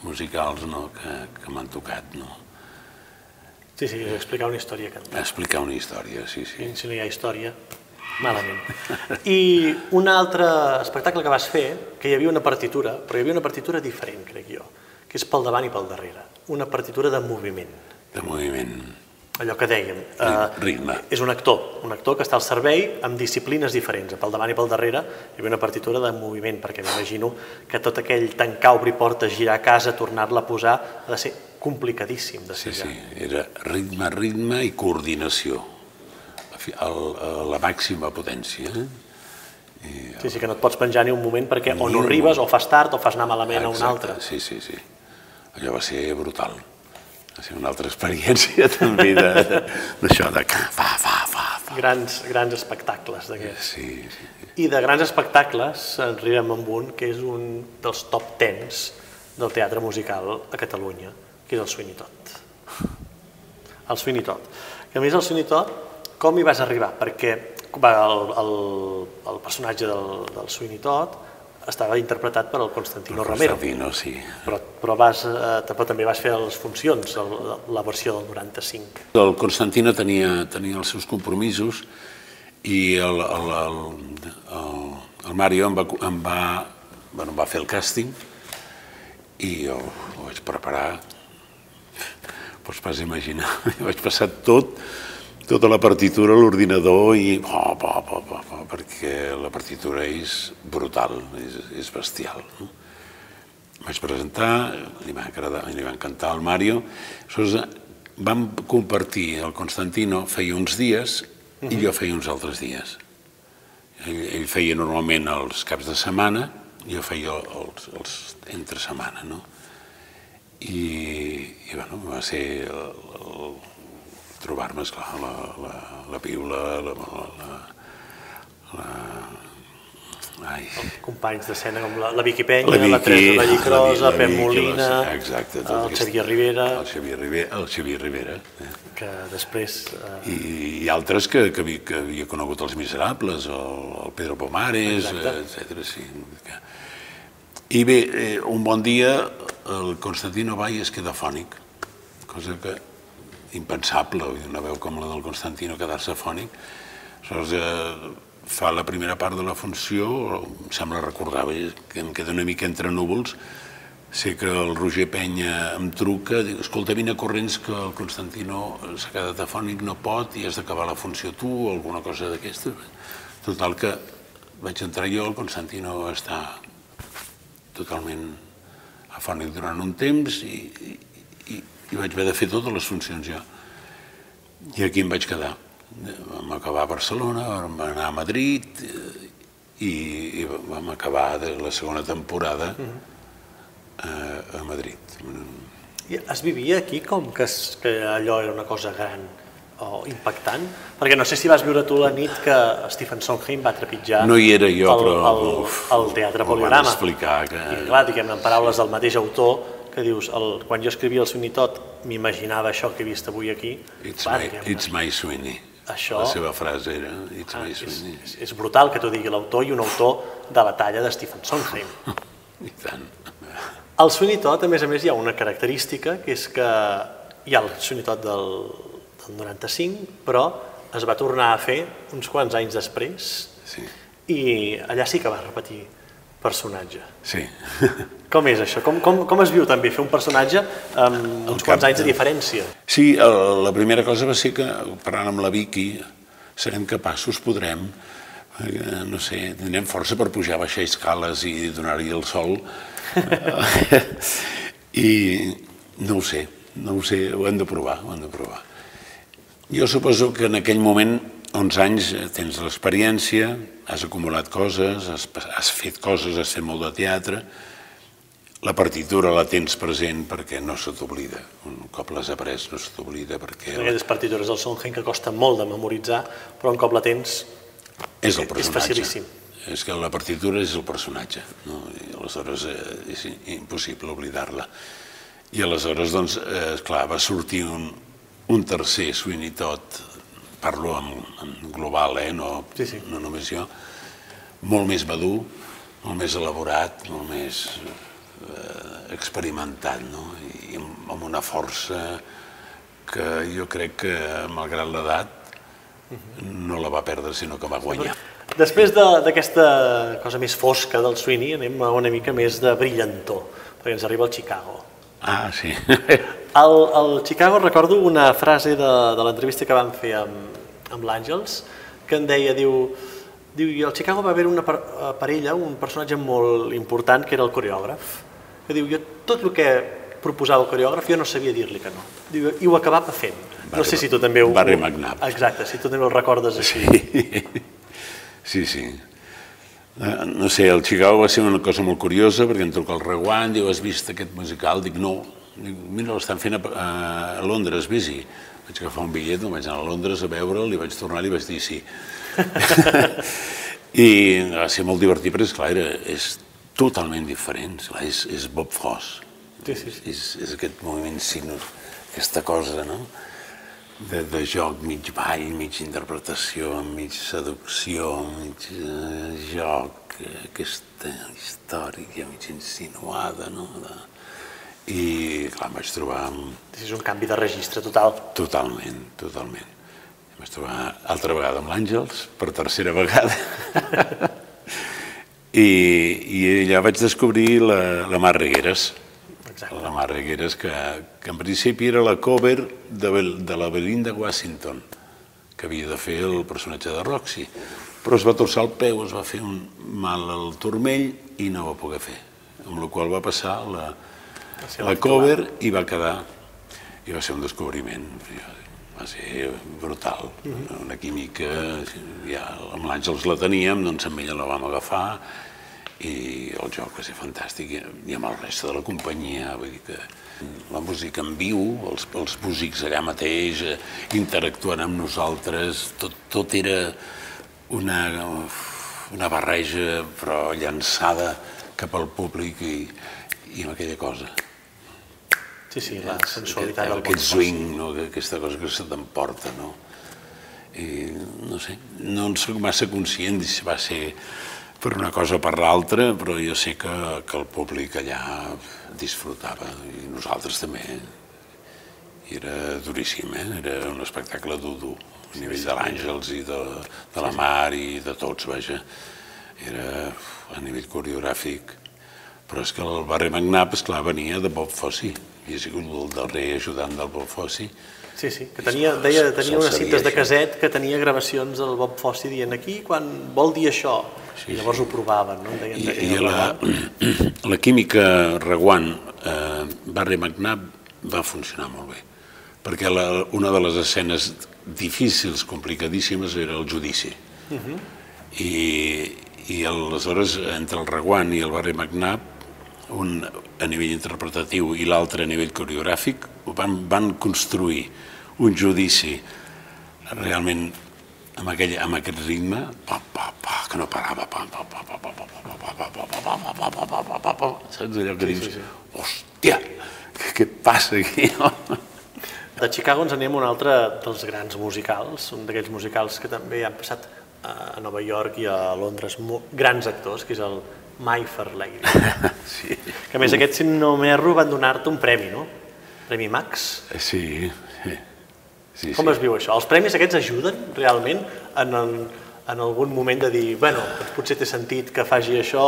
musicals no, que, que m'han tocat. No? Sí, sí, explicar una història cantant. Explicar una història, sí, sí. I si no hi ha història, malament. I un altre espectacle que vas fer, que hi havia una partitura, però hi havia una partitura diferent, crec jo, que és pel davant i pel darrere. Una partitura de moviment. De moviment allò que dèiem. Eh, Ritme. És un actor, un actor que està al servei amb disciplines diferents, pel davant i pel darrere hi havia una partitura de moviment, perquè m'imagino que tot aquell tancar, obrir portes, girar a casa, tornar-la a posar, ha de ser complicadíssim de ser sí, sí, era ritme, ritme i coordinació, a la màxima potència. Eh? I, sí, sí, que no et pots penjar ni un moment perquè o no arribes, o fas tard, o fas anar malament Exacte, a un altre. Sí, sí, sí. Allò va ser brutal va ser una altra experiència també d'això, de, de, de fa, fa, fa, fa. Grans, grans espectacles d'aquests. Sí, sí. I de grans espectacles arribem amb un que és un dels top tens del teatre musical a Catalunya, que és el Sweeney Todd. El Sweeney Todd. Que a més el Sweeney Todd, com hi vas arribar? Perquè el, el, el personatge del, del Sweeney Todd estava interpretat per el Constantino el Romero. Constantino, sí. Però, però, vas, eh, però també vas fer les funcions, el, la versió del 95. El Constantino tenia, tenia els seus compromisos i el, el, el, el, el Mario em va, em, va, bueno, em va fer el càsting i jo ho vaig preparar, pots pas imaginar, vaig passar tot tota la partitura a l'ordinador i oh, oh, oh, oh, oh, perquè la partitura és brutal, és, és bestial. No? Vaig presentar, li va, agradar, li va encantar al Mario, aleshores vam compartir, el Constantino feia uns dies i mhm. jo feia uns altres dies. Ell, ell feia normalment els caps de setmana, jo feia els, els entre setmana, no? I, i bueno, va ser el, el, trobar-me, esclar, la, la, la piula, la, la, la, Ai. companys d'escena com la, la Vicky Penya, La la, la Teresa Vicky, Vallicrosa, la la Pep Vicky, Molina, la- exacte, tot el aquest- Xavier Rivera, El Xavier Rivera, el Xavier Rivera eh? que després... Eh, I, i altres que, que, havia, que havia conegut els Miserables, el, el Pedro Pomares, Exacte. etc. Sí. I bé, eh, un bon dia el Constantino Vall es queda fònic, cosa que impensable, una veu com la del Constantino quedar-se fònic. Aleshores, eh, fa la primera part de la funció, em sembla recordar, bé, que em queda una mica entre núvols, sé que el Roger Penya em truca, diu, escolta, vine corrents que el Constantino s'ha quedat afònic, no pot, i has d'acabar la funció tu, o alguna cosa d'aquesta. Total que vaig entrar jo, el Constantino està totalment afònic durant un temps i, i, vaig haver de fer totes les funcions jo. I aquí em vaig quedar. Vam acabar a Barcelona, vam anar a Madrid eh, i, i vam acabar de la segona temporada eh, a Madrid. I es vivia aquí com que, es, que allò era una cosa gran o impactant? Perquè no sé si vas viure tu la nit que Stephen Sondheim va trepitjar No hi era jo, el, però el, uf, el teatre van Poliorama. explicar que- I clar, diguem en paraules del mateix autor, que dius, el, quan jo escrivia el Sweeney Todd m'imaginava això que he vist avui aquí. It's, Clar, my, it's my Sweeney. Això- La seva frase era It's ah, my és, Sweeney. és, és brutal que t'ho digui l'autor i un autor de la talla de Stephen Sondheim. I tant. Al Sweeney Todd, a més a més, hi ha una característica, que és que hi ha el Sweeney Todd del, del 95, però es va tornar a fer uns quants anys després Sí. i allà sí que va repetir personatge. Sí. Com és això? Com, com, com es viu també fer un personatge amb uns quants anys de de- diferència? Sí, el, la primera cosa va ser que, parlant amb la Vicky, serem capaços, podrem, eh, no sé, tindrem força per pujar, baixar escales i donar-hi el sol. I no ho sé, no ho sé, ho hem de provar, ho hem de provar. Jo suposo que en aquell moment, 11 anys, eh, tens l'experiència, has acumulat coses, has, has fet coses, has fet molt de teatre, la partitura la tens present perquè no se t'oblida. Un cop l'has après no se t'oblida perquè Aquelles partitures del Sondheim que costa molt de memoritzar, però un cop la tens és el és personatge. facilíssim. És que la partitura és el personatge, no? I aleshores eh, és impossible oblidar-la. I aleshores, doncs, eh, clar, va sortir un, un tercer Sweeney Todd, parlo en, en global, eh, no, Sí, sí. no només jo, molt més madur, molt més elaborat, molt més eh, experimentat, no? I amb, amb una força que jo crec que, malgrat l'edat, no la va perdre, sinó que va guanyar. Després de- d'aquesta cosa més fosca del Sweeney, anem a una mica més de brillantor, perquè ens arriba el Chicago. Ah, sí. Al, al Chicago recordo una frase de, de l'entrevista que vam fer amb, amb l'Àngels, que en deia, diu, diu, i al Chicago va haver una eh, per ella un personatge molt important que era el coreògraf, que diu, jo tot el que proposava el coreògraf jo no sabia dir-li que no. Diu, I ho acabava fent. No Barry- sé si tu també ho... Barry McNabb. Exacte, si tu també ho recordes així. Sí, sí. Eh, No sé, el Chicago va ser una cosa molt curiosa perquè em truca el Reguant, diu, has vist aquest musical? Dic, no. Dic, mira, l'estan fent a, a Londres, vés-hi. Vaig agafar un bitllet, me'n vaig anar a Londres a veure'l i vaig tornar i vaig dir sí. I va ser molt divertit perquè, esclar, era, és totalment diferent. Esclar, és, és Bob Fosse. Sí, sí, sí. És, és aquest moviment sinus, aquesta cosa, no? De, de joc, mig ball, mig interpretació, mig seducció, mig eh, joc, eh, aquesta història mig insinuada, no? De... I, clar, em vaig trobar amb- És un canvi de registre total. totalment, totalment. Em vaig trobar altra vegada amb l'Àngels, per tercera vegada. I, I allà vaig descobrir la, la Mar Regueres, Exacte. la Mar Regueres, que, que en principi era la cover de, de la Belinda Washington, que havia de fer el personatge de Roxy. Però es va torçar el peu, es va fer un mal al turmell i no va poder fer. Amb la qual va passar la, ser la cover i va quedar, i va ser un descobriment. Va ser brutal, una química, ja amb l'Àngels la teníem, doncs amb ella la vam agafar i el joc va ser fantàstic i, amb el reste de la companyia, vull dir que la música en viu, els, els músics allà mateix eh, interactuant amb nosaltres, tot, tot era una, una barreja però llançada cap al públic i, i amb aquella cosa. Sí, sí, la sensualitat del Aquest swing, no? aquesta cosa que se t'emporta, no? I no sé, no en soc massa conscient si va ser per una cosa o per l'altra, però jo sé que, que el públic allà disfrutava i nosaltres també. I era duríssim, eh? era un espectacle dur, dur a nivell de l'Àngels i de, de la Mar i de tots, vaja. Era a nivell coreogràfic. Però és que el barri Magnap, esclar, venia de Bob Fossi. I ha sigut el darrer ajudant del Bob Fossi. Sí, sí, que tenia, deia, tenia unes cintes de caset que tenia gravacions del Bob Fossi dient aquí quan vol dir això. Sí, I llavors sí. ho provaven, no? Deien, I, i la, la química Reguant, eh, Barri McNabb, va funcionar molt bé. Perquè la, una de les escenes difícils, complicadíssimes, era el judici. Uh -huh. I, I aleshores, entre el Reguant i el Barri McNabb, un a nivell interpretatiu i l'altre a nivell coreogràfic, van, van construir un judici realment amb, aquell, amb aquest ritme pa, pa, pa, que no parava pa, pa, pa, pa, pa, pa, pa, pa, pa, pa, pa, pa, pa, pa, pa, pa, pa, pa, saps allò que dius hòstia, què passa aquí de Chicago ens anem a un altre dels grans musicals, un d'aquells musicals que també han passat a Nova York i a Londres grans actors, que és el My Fair Lady. sí. Que a més aquest, si no m'erro, van donar-te un premi, no? Premi Max. Sí, sí. Com sí. es viu això? Els premis aquests ajuden realment en, el, en algun moment de dir, bueno, doncs potser té sentit que faci això,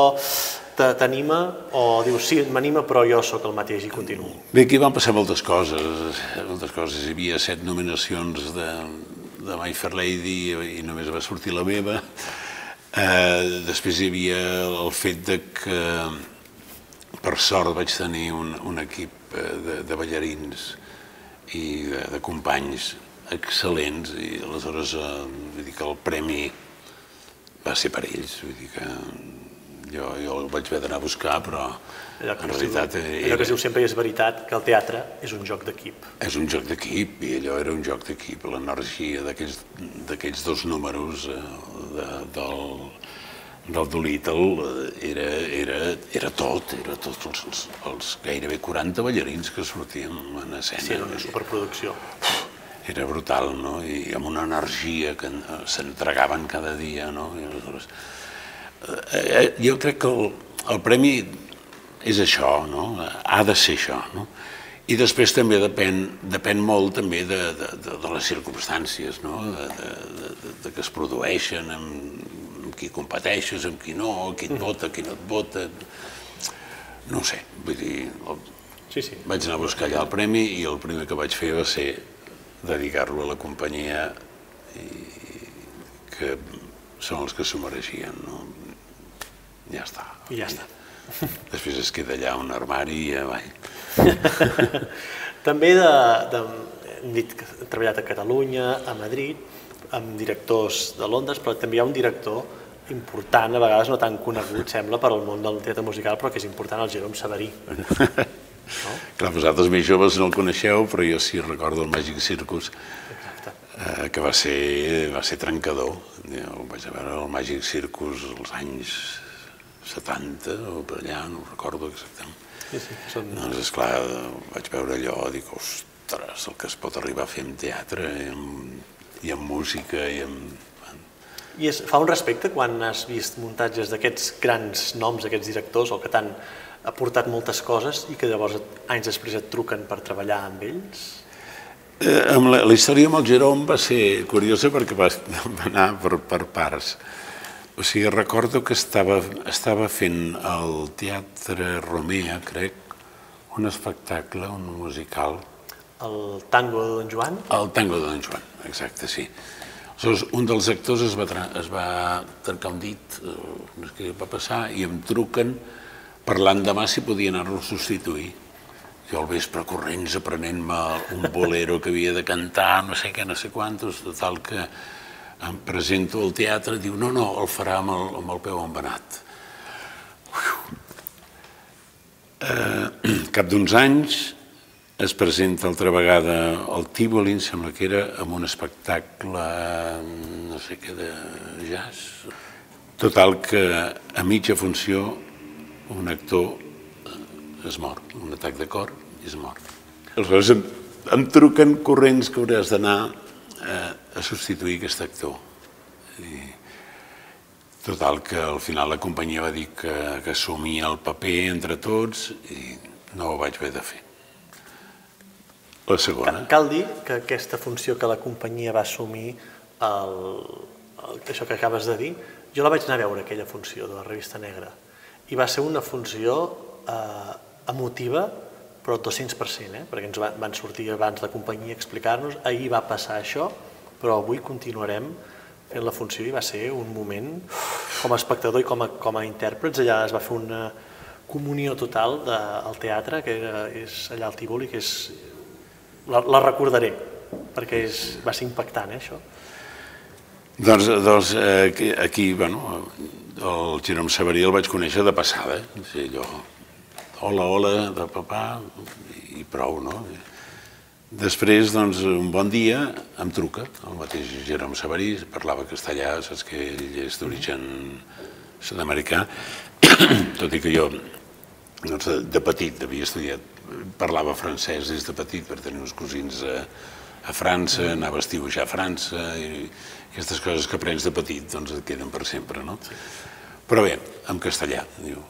t'anima, o dius, sí, m'anima, però jo sóc el mateix i continuo? Bé, aquí van passar moltes coses, moltes coses. Hi havia set nominacions de, de My Fair Lady i només va sortir la meva. Eh, després hi havia el fet de que, per sort, vaig tenir un, un equip eh, de, de ballarins i de, de companys excel·lents i aleshores eh, vull dir que el premi va ser per ells, vull dir que jo, jo el vaig haver d'anar a buscar, però allò en realitat... Diu, era, allò que es diu sempre és veritat, que el teatre és un joc d'equip. És un joc d'equip, i allò era un joc d'equip. L'energia d'aquells dos números eh, de, del, del Dolittle eh, era, era, era tot, era tots els, els gairebé 40 ballarins que sortien en escena. Sí, era una superproducció. Era brutal, no? I amb una energia que s'entregaven cada dia, no? I aleshores, eh, eh, jo crec que el, el premi és això, no? ha de ser això. No? I després també depèn, depèn molt també de, de, de, de les circumstàncies, no? de, de, de, de que es produeixen, amb qui competeixes, amb qui no, qui et mm. vota, qui no et vota... No sé, vull dir, el, sí, sí. vaig anar a buscar allà el premi i el primer que vaig fer va ser dedicar-lo a la companyia i que són els que s'ho mereixien, no? Ja està. I ja està. Després es queda allà un armari i avall. També de, de, hem dit que he treballat a Catalunya, a Madrid, amb directors de Londres, però també hi ha un director important, a vegades no tan conegut, sembla, per al món del teatre musical, però que és important, el Jerome Saverí. No? Clar, vosaltres més joves no el coneixeu, però jo sí recordo el Magic Circus, eh, que va ser, va ser trencador. Jo vaig a veure el Magic Circus als anys 70 o per allà, no recordo exactament. Sí, sí, són... Doncs, esclar, vaig veure allò, dic, ostres, el que es pot arribar a fer en teatre i amb, i amb música i amb... I es fa un respecte quan has vist muntatges d'aquests grans noms, d'aquests directors, o que t'han aportat moltes coses i que llavors anys després et truquen per treballar amb ells? Eh, amb la, la història amb el Jerome va ser curiosa perquè va, va anar per, per parts. O sigui, recordo que estava, estava fent al Teatre Romea, crec, un espectacle, un musical. El tango de Don Joan? El tango de Don Joan, exacte, sí. Aleshores, un dels actors es va, es va trencar un dit, eh, no sé què va passar, i em truquen parlant demà si podia anar-lo a substituir. Jo al vespre corrents aprenent-me un bolero que havia de cantar, no sé què, no sé quantos, total que em presento al teatre, diu, no, no, el farà amb el, amb el peu embenat. Eh, cap d'uns anys es presenta altra vegada al Tívoli, em sembla que era, amb un espectacle, no sé què, de jazz. Total que a mitja funció un actor es mor, un atac de cor i es mor. Aleshores em, em truquen corrents que hauràs d'anar eh, a substituir aquest actor. I, total que al final la companyia va dir que, que assumia el paper entre tots i no ho vaig haver de fer. La segona. Cal dir que aquesta funció que la companyia va assumir, el, el, això que acabes de dir, jo la vaig anar a veure, aquella funció de la revista negra, i va ser una funció eh, emotiva, però 200%, eh? perquè ens van sortir abans la companyia a explicar-nos, ahir va passar això, però avui continuarem fent la funció i va ser un moment, com a espectador i com a, com a intèrprets, allà es va fer una comunió total del teatre, que era, és allà al Tívoli, que és la, la recordaré, perquè és, va ser impactant, eh, això. Doncs, doncs eh, aquí, bueno, el Jerome Sabarí el vaig conèixer de passada, eh? sí, allò, hola, hola, de papà, i prou, no? Després, doncs, un bon dia, em truca el mateix Jerome Sabarí, parlava castellà, saps que ell és d'origen sud-americà, tot i que jo, doncs, de petit havia estudiat parlava francès des de petit per tenir uns cosins a, a França, mm. anava a estiujar a França, i aquestes coses que aprens de petit doncs et queden per sempre, no? Sí. Però bé, en castellà, diu.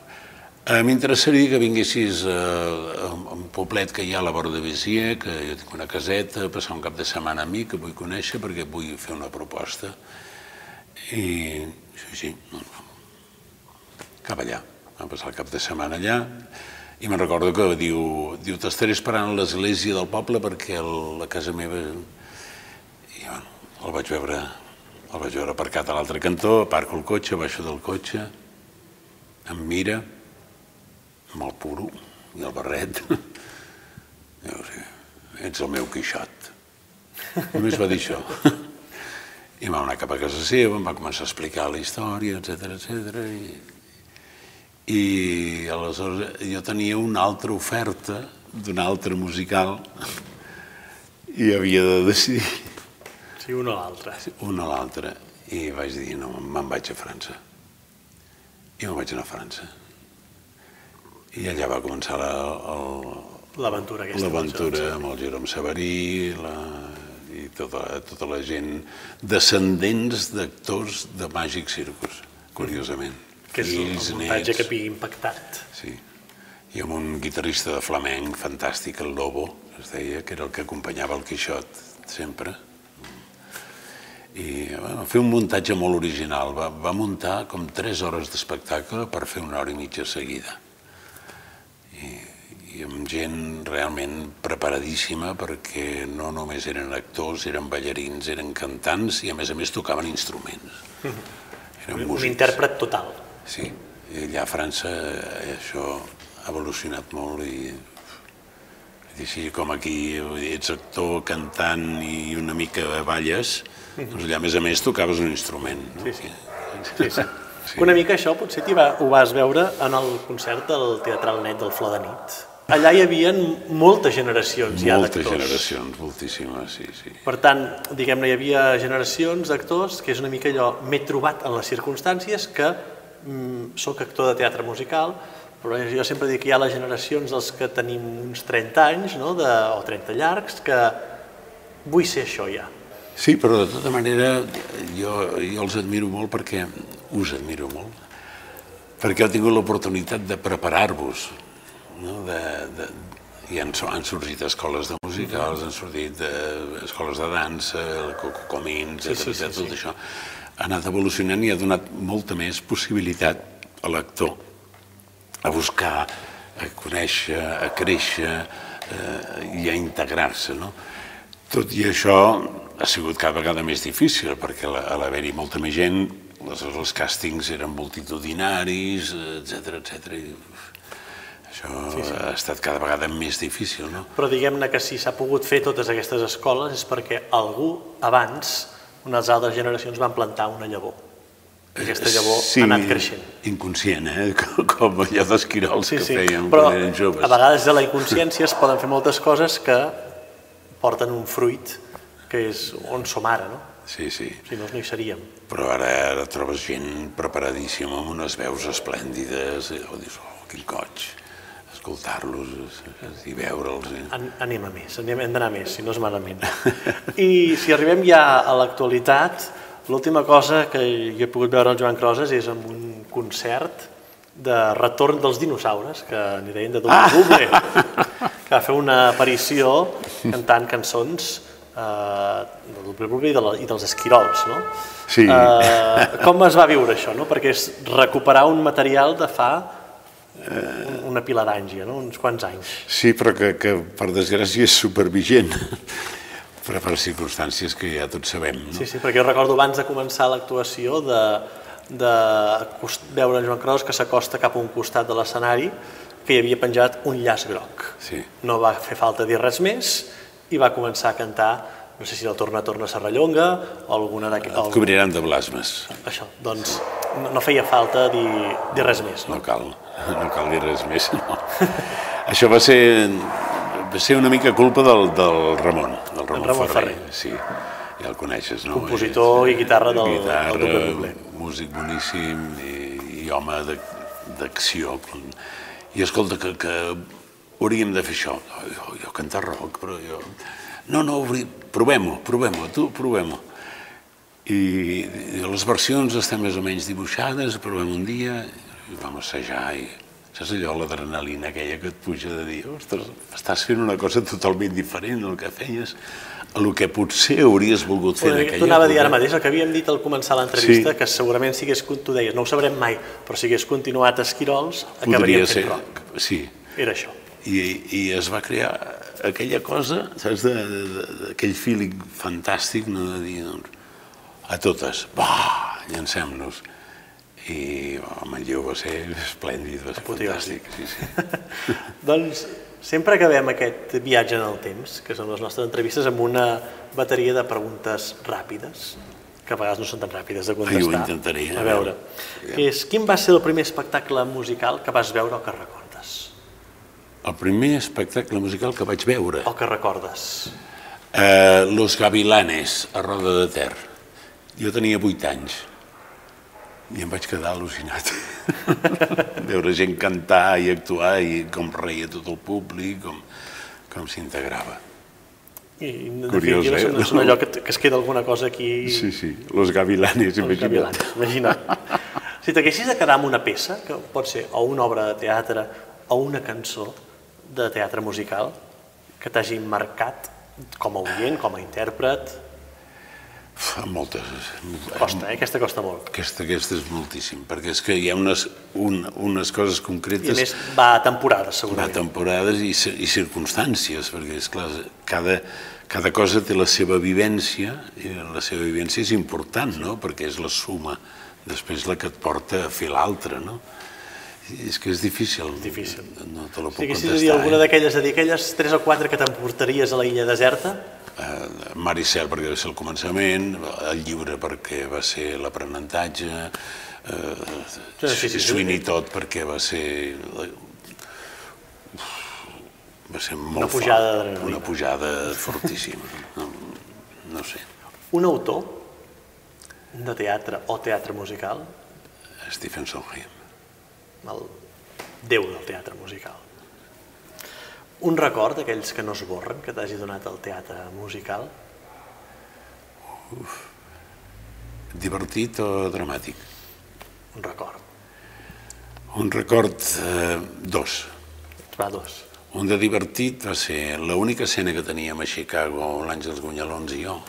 Eh, M'interessaria que vinguessis a, a, un poblet que hi ha a la vora de Béziers, que jo tinc una caseta, passar un cap de setmana a mi, que vull conèixer perquè vull fer una proposta. I sí, sí, cap allà. Vam passar el cap de setmana allà, i me'n recordo que diu, diu t'estaré esperant a l'església del poble perquè el, la casa meva... I bueno, el vaig veure, el vaig veure aparcat a l'altre cantó, aparco el cotxe, baixo del cotxe, em mira, amb el puro i el barret. Diu, sí, ets el meu quixot. Només va dir això. I vam anar cap a casa seva, em va començar a explicar la història, etc etc. i i aleshores jo tenia una altra oferta d'una altra musical i havia de decidir. Sí, una o l'altra. Una o l'altra. I vaig dir, no, me'n vaig a França. I me'n vaig anar a França. I allà va començar l'aventura aquesta. L'aventura amb el Jerome Sabarí la, i tota, tota la gent descendents d'actors de Màgic Circus, curiosament que és fills, un muntatge nets. que havia impactat. Sí, i amb un guitarrista de flamenc fantàstic, el Lobo, es deia, que era el que acompanyava el Quixot sempre. I va fer un muntatge molt original. Va, va muntar com tres hores d'espectacle per fer una hora i mitja seguida. I, i amb gent realment preparadíssima perquè no només eren actors, eren ballarins, eren cantants i a més a més tocaven instruments. Eren un, un intèrpret total. Sí, i allà a França eh, això ha evolucionat molt i així com aquí ets actor, cantant i una mica balles, doncs allà a més a més tocaves un instrument. No? Sí, sí. sí, sí. sí. Una mica això potser va, ho vas veure en el concert del Teatral Net del Flor de Nit. Allà hi havia moltes generacions ja d'actors. Moltes generacions, moltíssimes, sí, sí. Per tant, diguem-ne, hi havia generacions d'actors que és una mica allò, m'he trobat en les circumstàncies que mm, sóc actor de teatre musical, però jo sempre dic que hi ha les generacions dels que tenim uns 30 anys, no? de, o 30 llargs, que vull ser això ja. Sí, però de tota manera jo, jo els admiro molt perquè us admiro molt, perquè heu tingut l'oportunitat de preparar-vos, no? de, de, i han, han sorgit escoles de musicals, han sortit de, escoles de dansa, el Cocomins, sí, sí, sí, tot sí. això ha anat evolucionant i ha donat molta més possibilitat a l'actor a buscar, a conèixer, a créixer eh, i a integrar-se. No? Tot i això ha sigut cada vegada més difícil perquè a l'haver-hi molta més gent les, els càstings eren multitudinaris, etc etc. Això sí, sí. ha estat cada vegada més difícil. No? Però diguem-ne que si s'ha pogut fer totes aquestes escoles és perquè algú abans unes altres generacions van plantar una llavor. Aquesta llavor sí, ha anat creixent. inconscient, eh? com allò d'esquirols sí, sí. que feien Però quan eren joves. a vegades de la inconsciència es poden fer moltes coses que porten un fruit que és on som ara, no? Sí, sí. Si no, no hi seríem. Però ara, ara trobes gent preparadíssima amb unes veus esplèndides i oh, dius, oh, quin coig, escoltar-los i veure'ls. Eh? An anem a més, anem, hem d'anar més, si no és malament. I si arribem ja a l'actualitat, l'última cosa que jo he pogut veure el Joan Crosas és en un concert de retorn dels dinosaures, que n'hi deien de Doble Buble, que va fer una aparició cantant cançons eh, de Doble Buble i, de la, i dels esquirols, no? Sí. Eh, com es va viure això, no? Perquè és recuperar un material de fa una pila d'anys, ja, no? uns quants anys. Sí, però que, que per desgràcia és supervigent, però per circumstàncies que ja tots sabem. No? Sí, sí, perquè jo recordo abans de començar l'actuació de, de veure en Joan Cros que s'acosta cap a un costat de l'escenari que hi havia penjat un llaç groc. Sí. No va fer falta dir res més i va començar a cantar, no sé si el Torna, Torna Serrallonga o alguna d'aquestes... Et cobriran de blasmes, Això, doncs no, feia falta dir, dir res més. No? no cal, no cal dir res més. No. Això va ser, va ser una mica culpa del, del Ramon, del Ramon, Ramon Ferrer. Ferrer. Sí, ja el coneixes, no? Compositor i guitarra del- del guitarra, Doble Doble. músic boníssim i, i home d'acció. I escolta, que, que hauríem de fer això. Jo, jo cantar rock, però jo... No, no, provem-ho, provem-ho, tu provem-ho. I, les versions estan més o menys dibuixades, provem un dia, i vam assajar, i saps allò, l'adrenalina aquella que et puja de dir, ostres, estàs fent una cosa totalment diferent del que feies, lo que potser hauries volgut fer en aquella tu anava a dir ara època. mateix el que havíem dit al començar l'entrevista, Sí. que segurament si hagués, tu deies, no ho sabrem mai, però si hagués continuat a Esquirols, Podria acabaríem ser, fent rock. sí, Era això. i, i es va crear aquella cosa, saps, d'aquell feeling fantàstic, no de dir, doncs, a totes, va, llancem-nos. I home, el lleu va ser esplèndid, va ser fantàstic. Sí, sí. Doncs sempre acabem aquest viatge en el temps, que són les nostres entrevistes, amb una bateria de preguntes ràpides, que a vegades no són tan ràpides de contestar. Ai, ho intentaré, A a veure, veure. que és, quin va ser el primer espectacle musical que vas veure o que recordes? El primer espectacle musical que vaig veure, O que recordes? eh, Los Gavilanes, a Roda de Ter. Jo tenia vuit anys i em vaig quedar al·lucinat. Veure gent cantar i actuar i com reia tot el públic, com, com s'integrava. I, en Curiós, eh? sembla- sembla allò que, que es queda alguna cosa aquí... Sí, sí, Los Gavilanes, Els imagina't. gavilans, imagina't. Si t'haguessis de quedar amb una peça, que pot ser o una obra de teatre o una cançó de teatre musical, que t'hagi marcat com a oient, com a intèrpret, Uf, moltes. costa, eh? aquesta costa molt. Aquesta, aquesta és moltíssim, perquè és que hi ha unes, un, unes coses I a concretes més va a temporades, a segurament. temporades i, i circumstàncies, perquè és clar, cada, cada cosa té la seva vivència i la seva vivència és important, no? perquè és la suma després la que et porta a fer l'altra, no? És que és difícil. Difícil. No te la puc Si contestar. dir alguna eh? d'aquelles, de dir aquelles tres o quatre que t'emportaries a la illa deserta, Eh, Maricel perquè va ser el començament, el llibre perquè va ser l'aprenentatge, eh, Sí, sí, sí, sí. Sweeney Todd perquè va ser... Va ser molt Una pujada fort. Una pujada fortíssima. No, no sé. un autor de teatre o teatre musical, Stephen Sondheim. El déu del teatre musical. Un record d'aquells que no es borren, que t'hagi donat el teatre musical, Divertit o dramàtic? un record. Un record, eh, dos. Va, dos. Un de divertit va ser l'única escena que teníem a Chicago, l'Àngels Gunyalons i jo.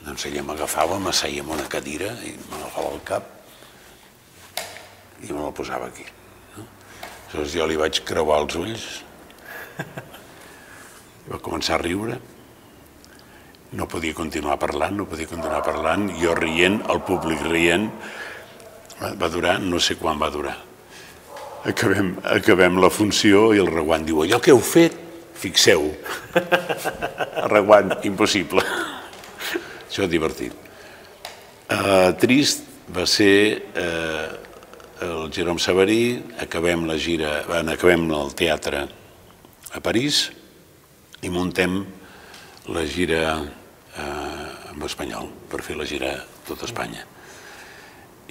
Doncs ella m'agafava, m'asseia en una cadira i m'agafava el cap i me la posava aquí. No? Aleshores jo li vaig creuar els ulls va començar a riure. No podia continuar parlant, no podia continuar parlant, jo rient, el públic rient. Va durar, no sé quan va durar. Acabem, acabem la funció i el Reguant diu, allò que heu fet, fixeu. Reguant, impossible. Això divertit. Uh, trist va ser uh, el Jerome Sabarí, acabem la gira, bueno, acabem el teatre a París i muntem la gira uh, amb Espanyol, per fer la gira a tot Espanya.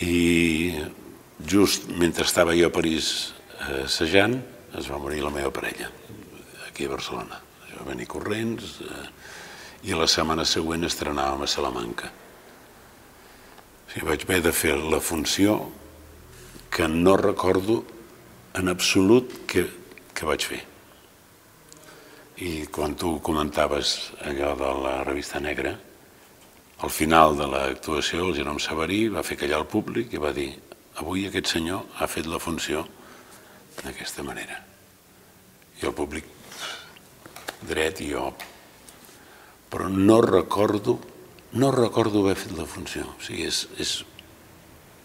I just mentre estava jo a París eh, assajant, es va morir la meva parella, aquí a Barcelona. Jo va venir corrents eh, i la setmana següent estrenàvem a Salamanca. O sigui, vaig haver de fer la funció que no recordo en absolut que, que vaig fer. I quan tu comentaves allò de la revista negra, al final de l'actuació el Jerome Sabarí va fer callar el públic i va dir avui aquest senyor ha fet la funció d'aquesta manera. I el públic dret i jo. Però no recordo, no recordo haver fet la funció. O sigui, és, és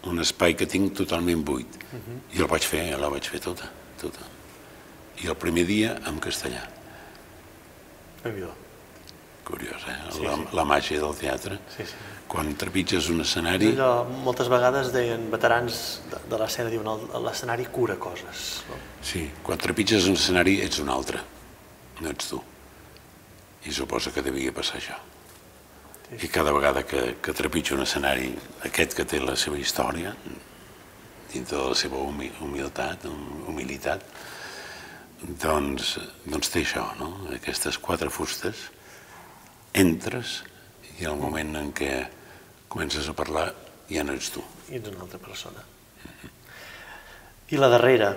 un espai que tinc totalment buit. Uh -huh. I el vaig fer, la vaig fer tota, tota. I el primer dia en castellà. déu Curiós, eh? Sí, la, sí. la màgia del teatre. Sí, sí. Quan trepitges un escenari... Allò, moltes vegades deien veterans de, de l'escena, diuen l'escenari cura coses. No? Sí, quan trepitges un escenari ets un altre, no ets tu. I suposa que devia passar això. I cada vegada que, que trepitja un escenari, aquest que té la seva història, dintre de la seva humilitat, humilitat, doncs, doncs té això, no? aquestes quatre fustes, entres i el moment en què comences a parlar ja no ets tu. I ets una altra persona. I la darrera,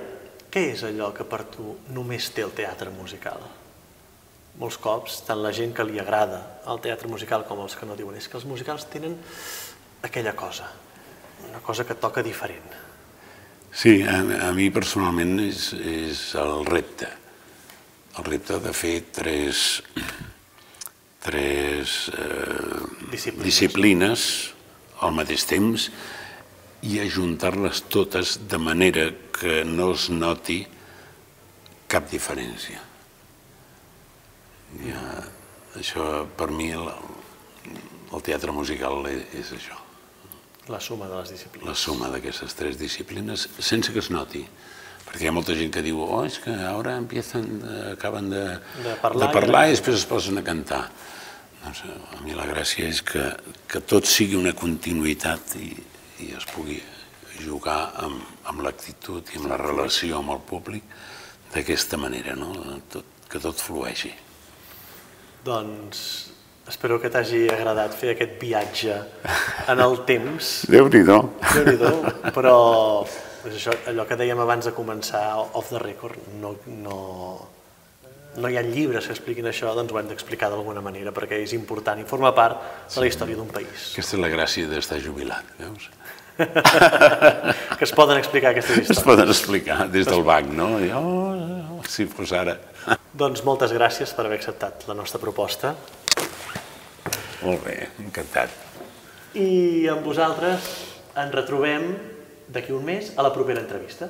què és allò que per tu només té el teatre musical? Molts cops, tant la gent que li agrada el teatre musical com els que no diuen, és que els musicals tenen aquella cosa, una cosa que toca diferent. Sí, a, a mi personalment és, és el repte. El repte de fer tres, tres eh, disciplines. disciplines al mateix temps i ajuntar-les totes de manera que no es noti cap diferència. Ja, això, per mi, el, el teatre musical és, és això. La suma de les disciplines. La suma d'aquestes tres disciplines, sense que es noti. Perquè hi ha molta gent que diu, oh, és que ara empiecen, acaben de, de parlar, de parlar i, i després es posen a cantar. Doncs a mi la gràcia és que, que tot sigui una continuïtat i, i es pugui jugar amb, amb l'actitud i amb la relació amb el públic d'aquesta manera, no? tot, que tot flueixi. Doncs espero que t'hagi agradat fer aquest viatge en el temps. Déu-n'hi-do. Déu-n'hi-do, però és això, allò que dèiem abans de començar, off the record, no, no, no hi ha llibres que expliquin això, doncs ho hem d'explicar d'alguna manera, perquè és important i forma part de la història d'un país. Aquesta és la gràcia d'estar jubilat, veus? que es poden explicar aquestes històries. Es poden explicar des del banc, no? I, oh, si fos ara. doncs moltes gràcies per haver acceptat la nostra proposta. Molt bé, encantat. I amb vosaltres ens retrobem d'aquí un mes a la propera entrevista.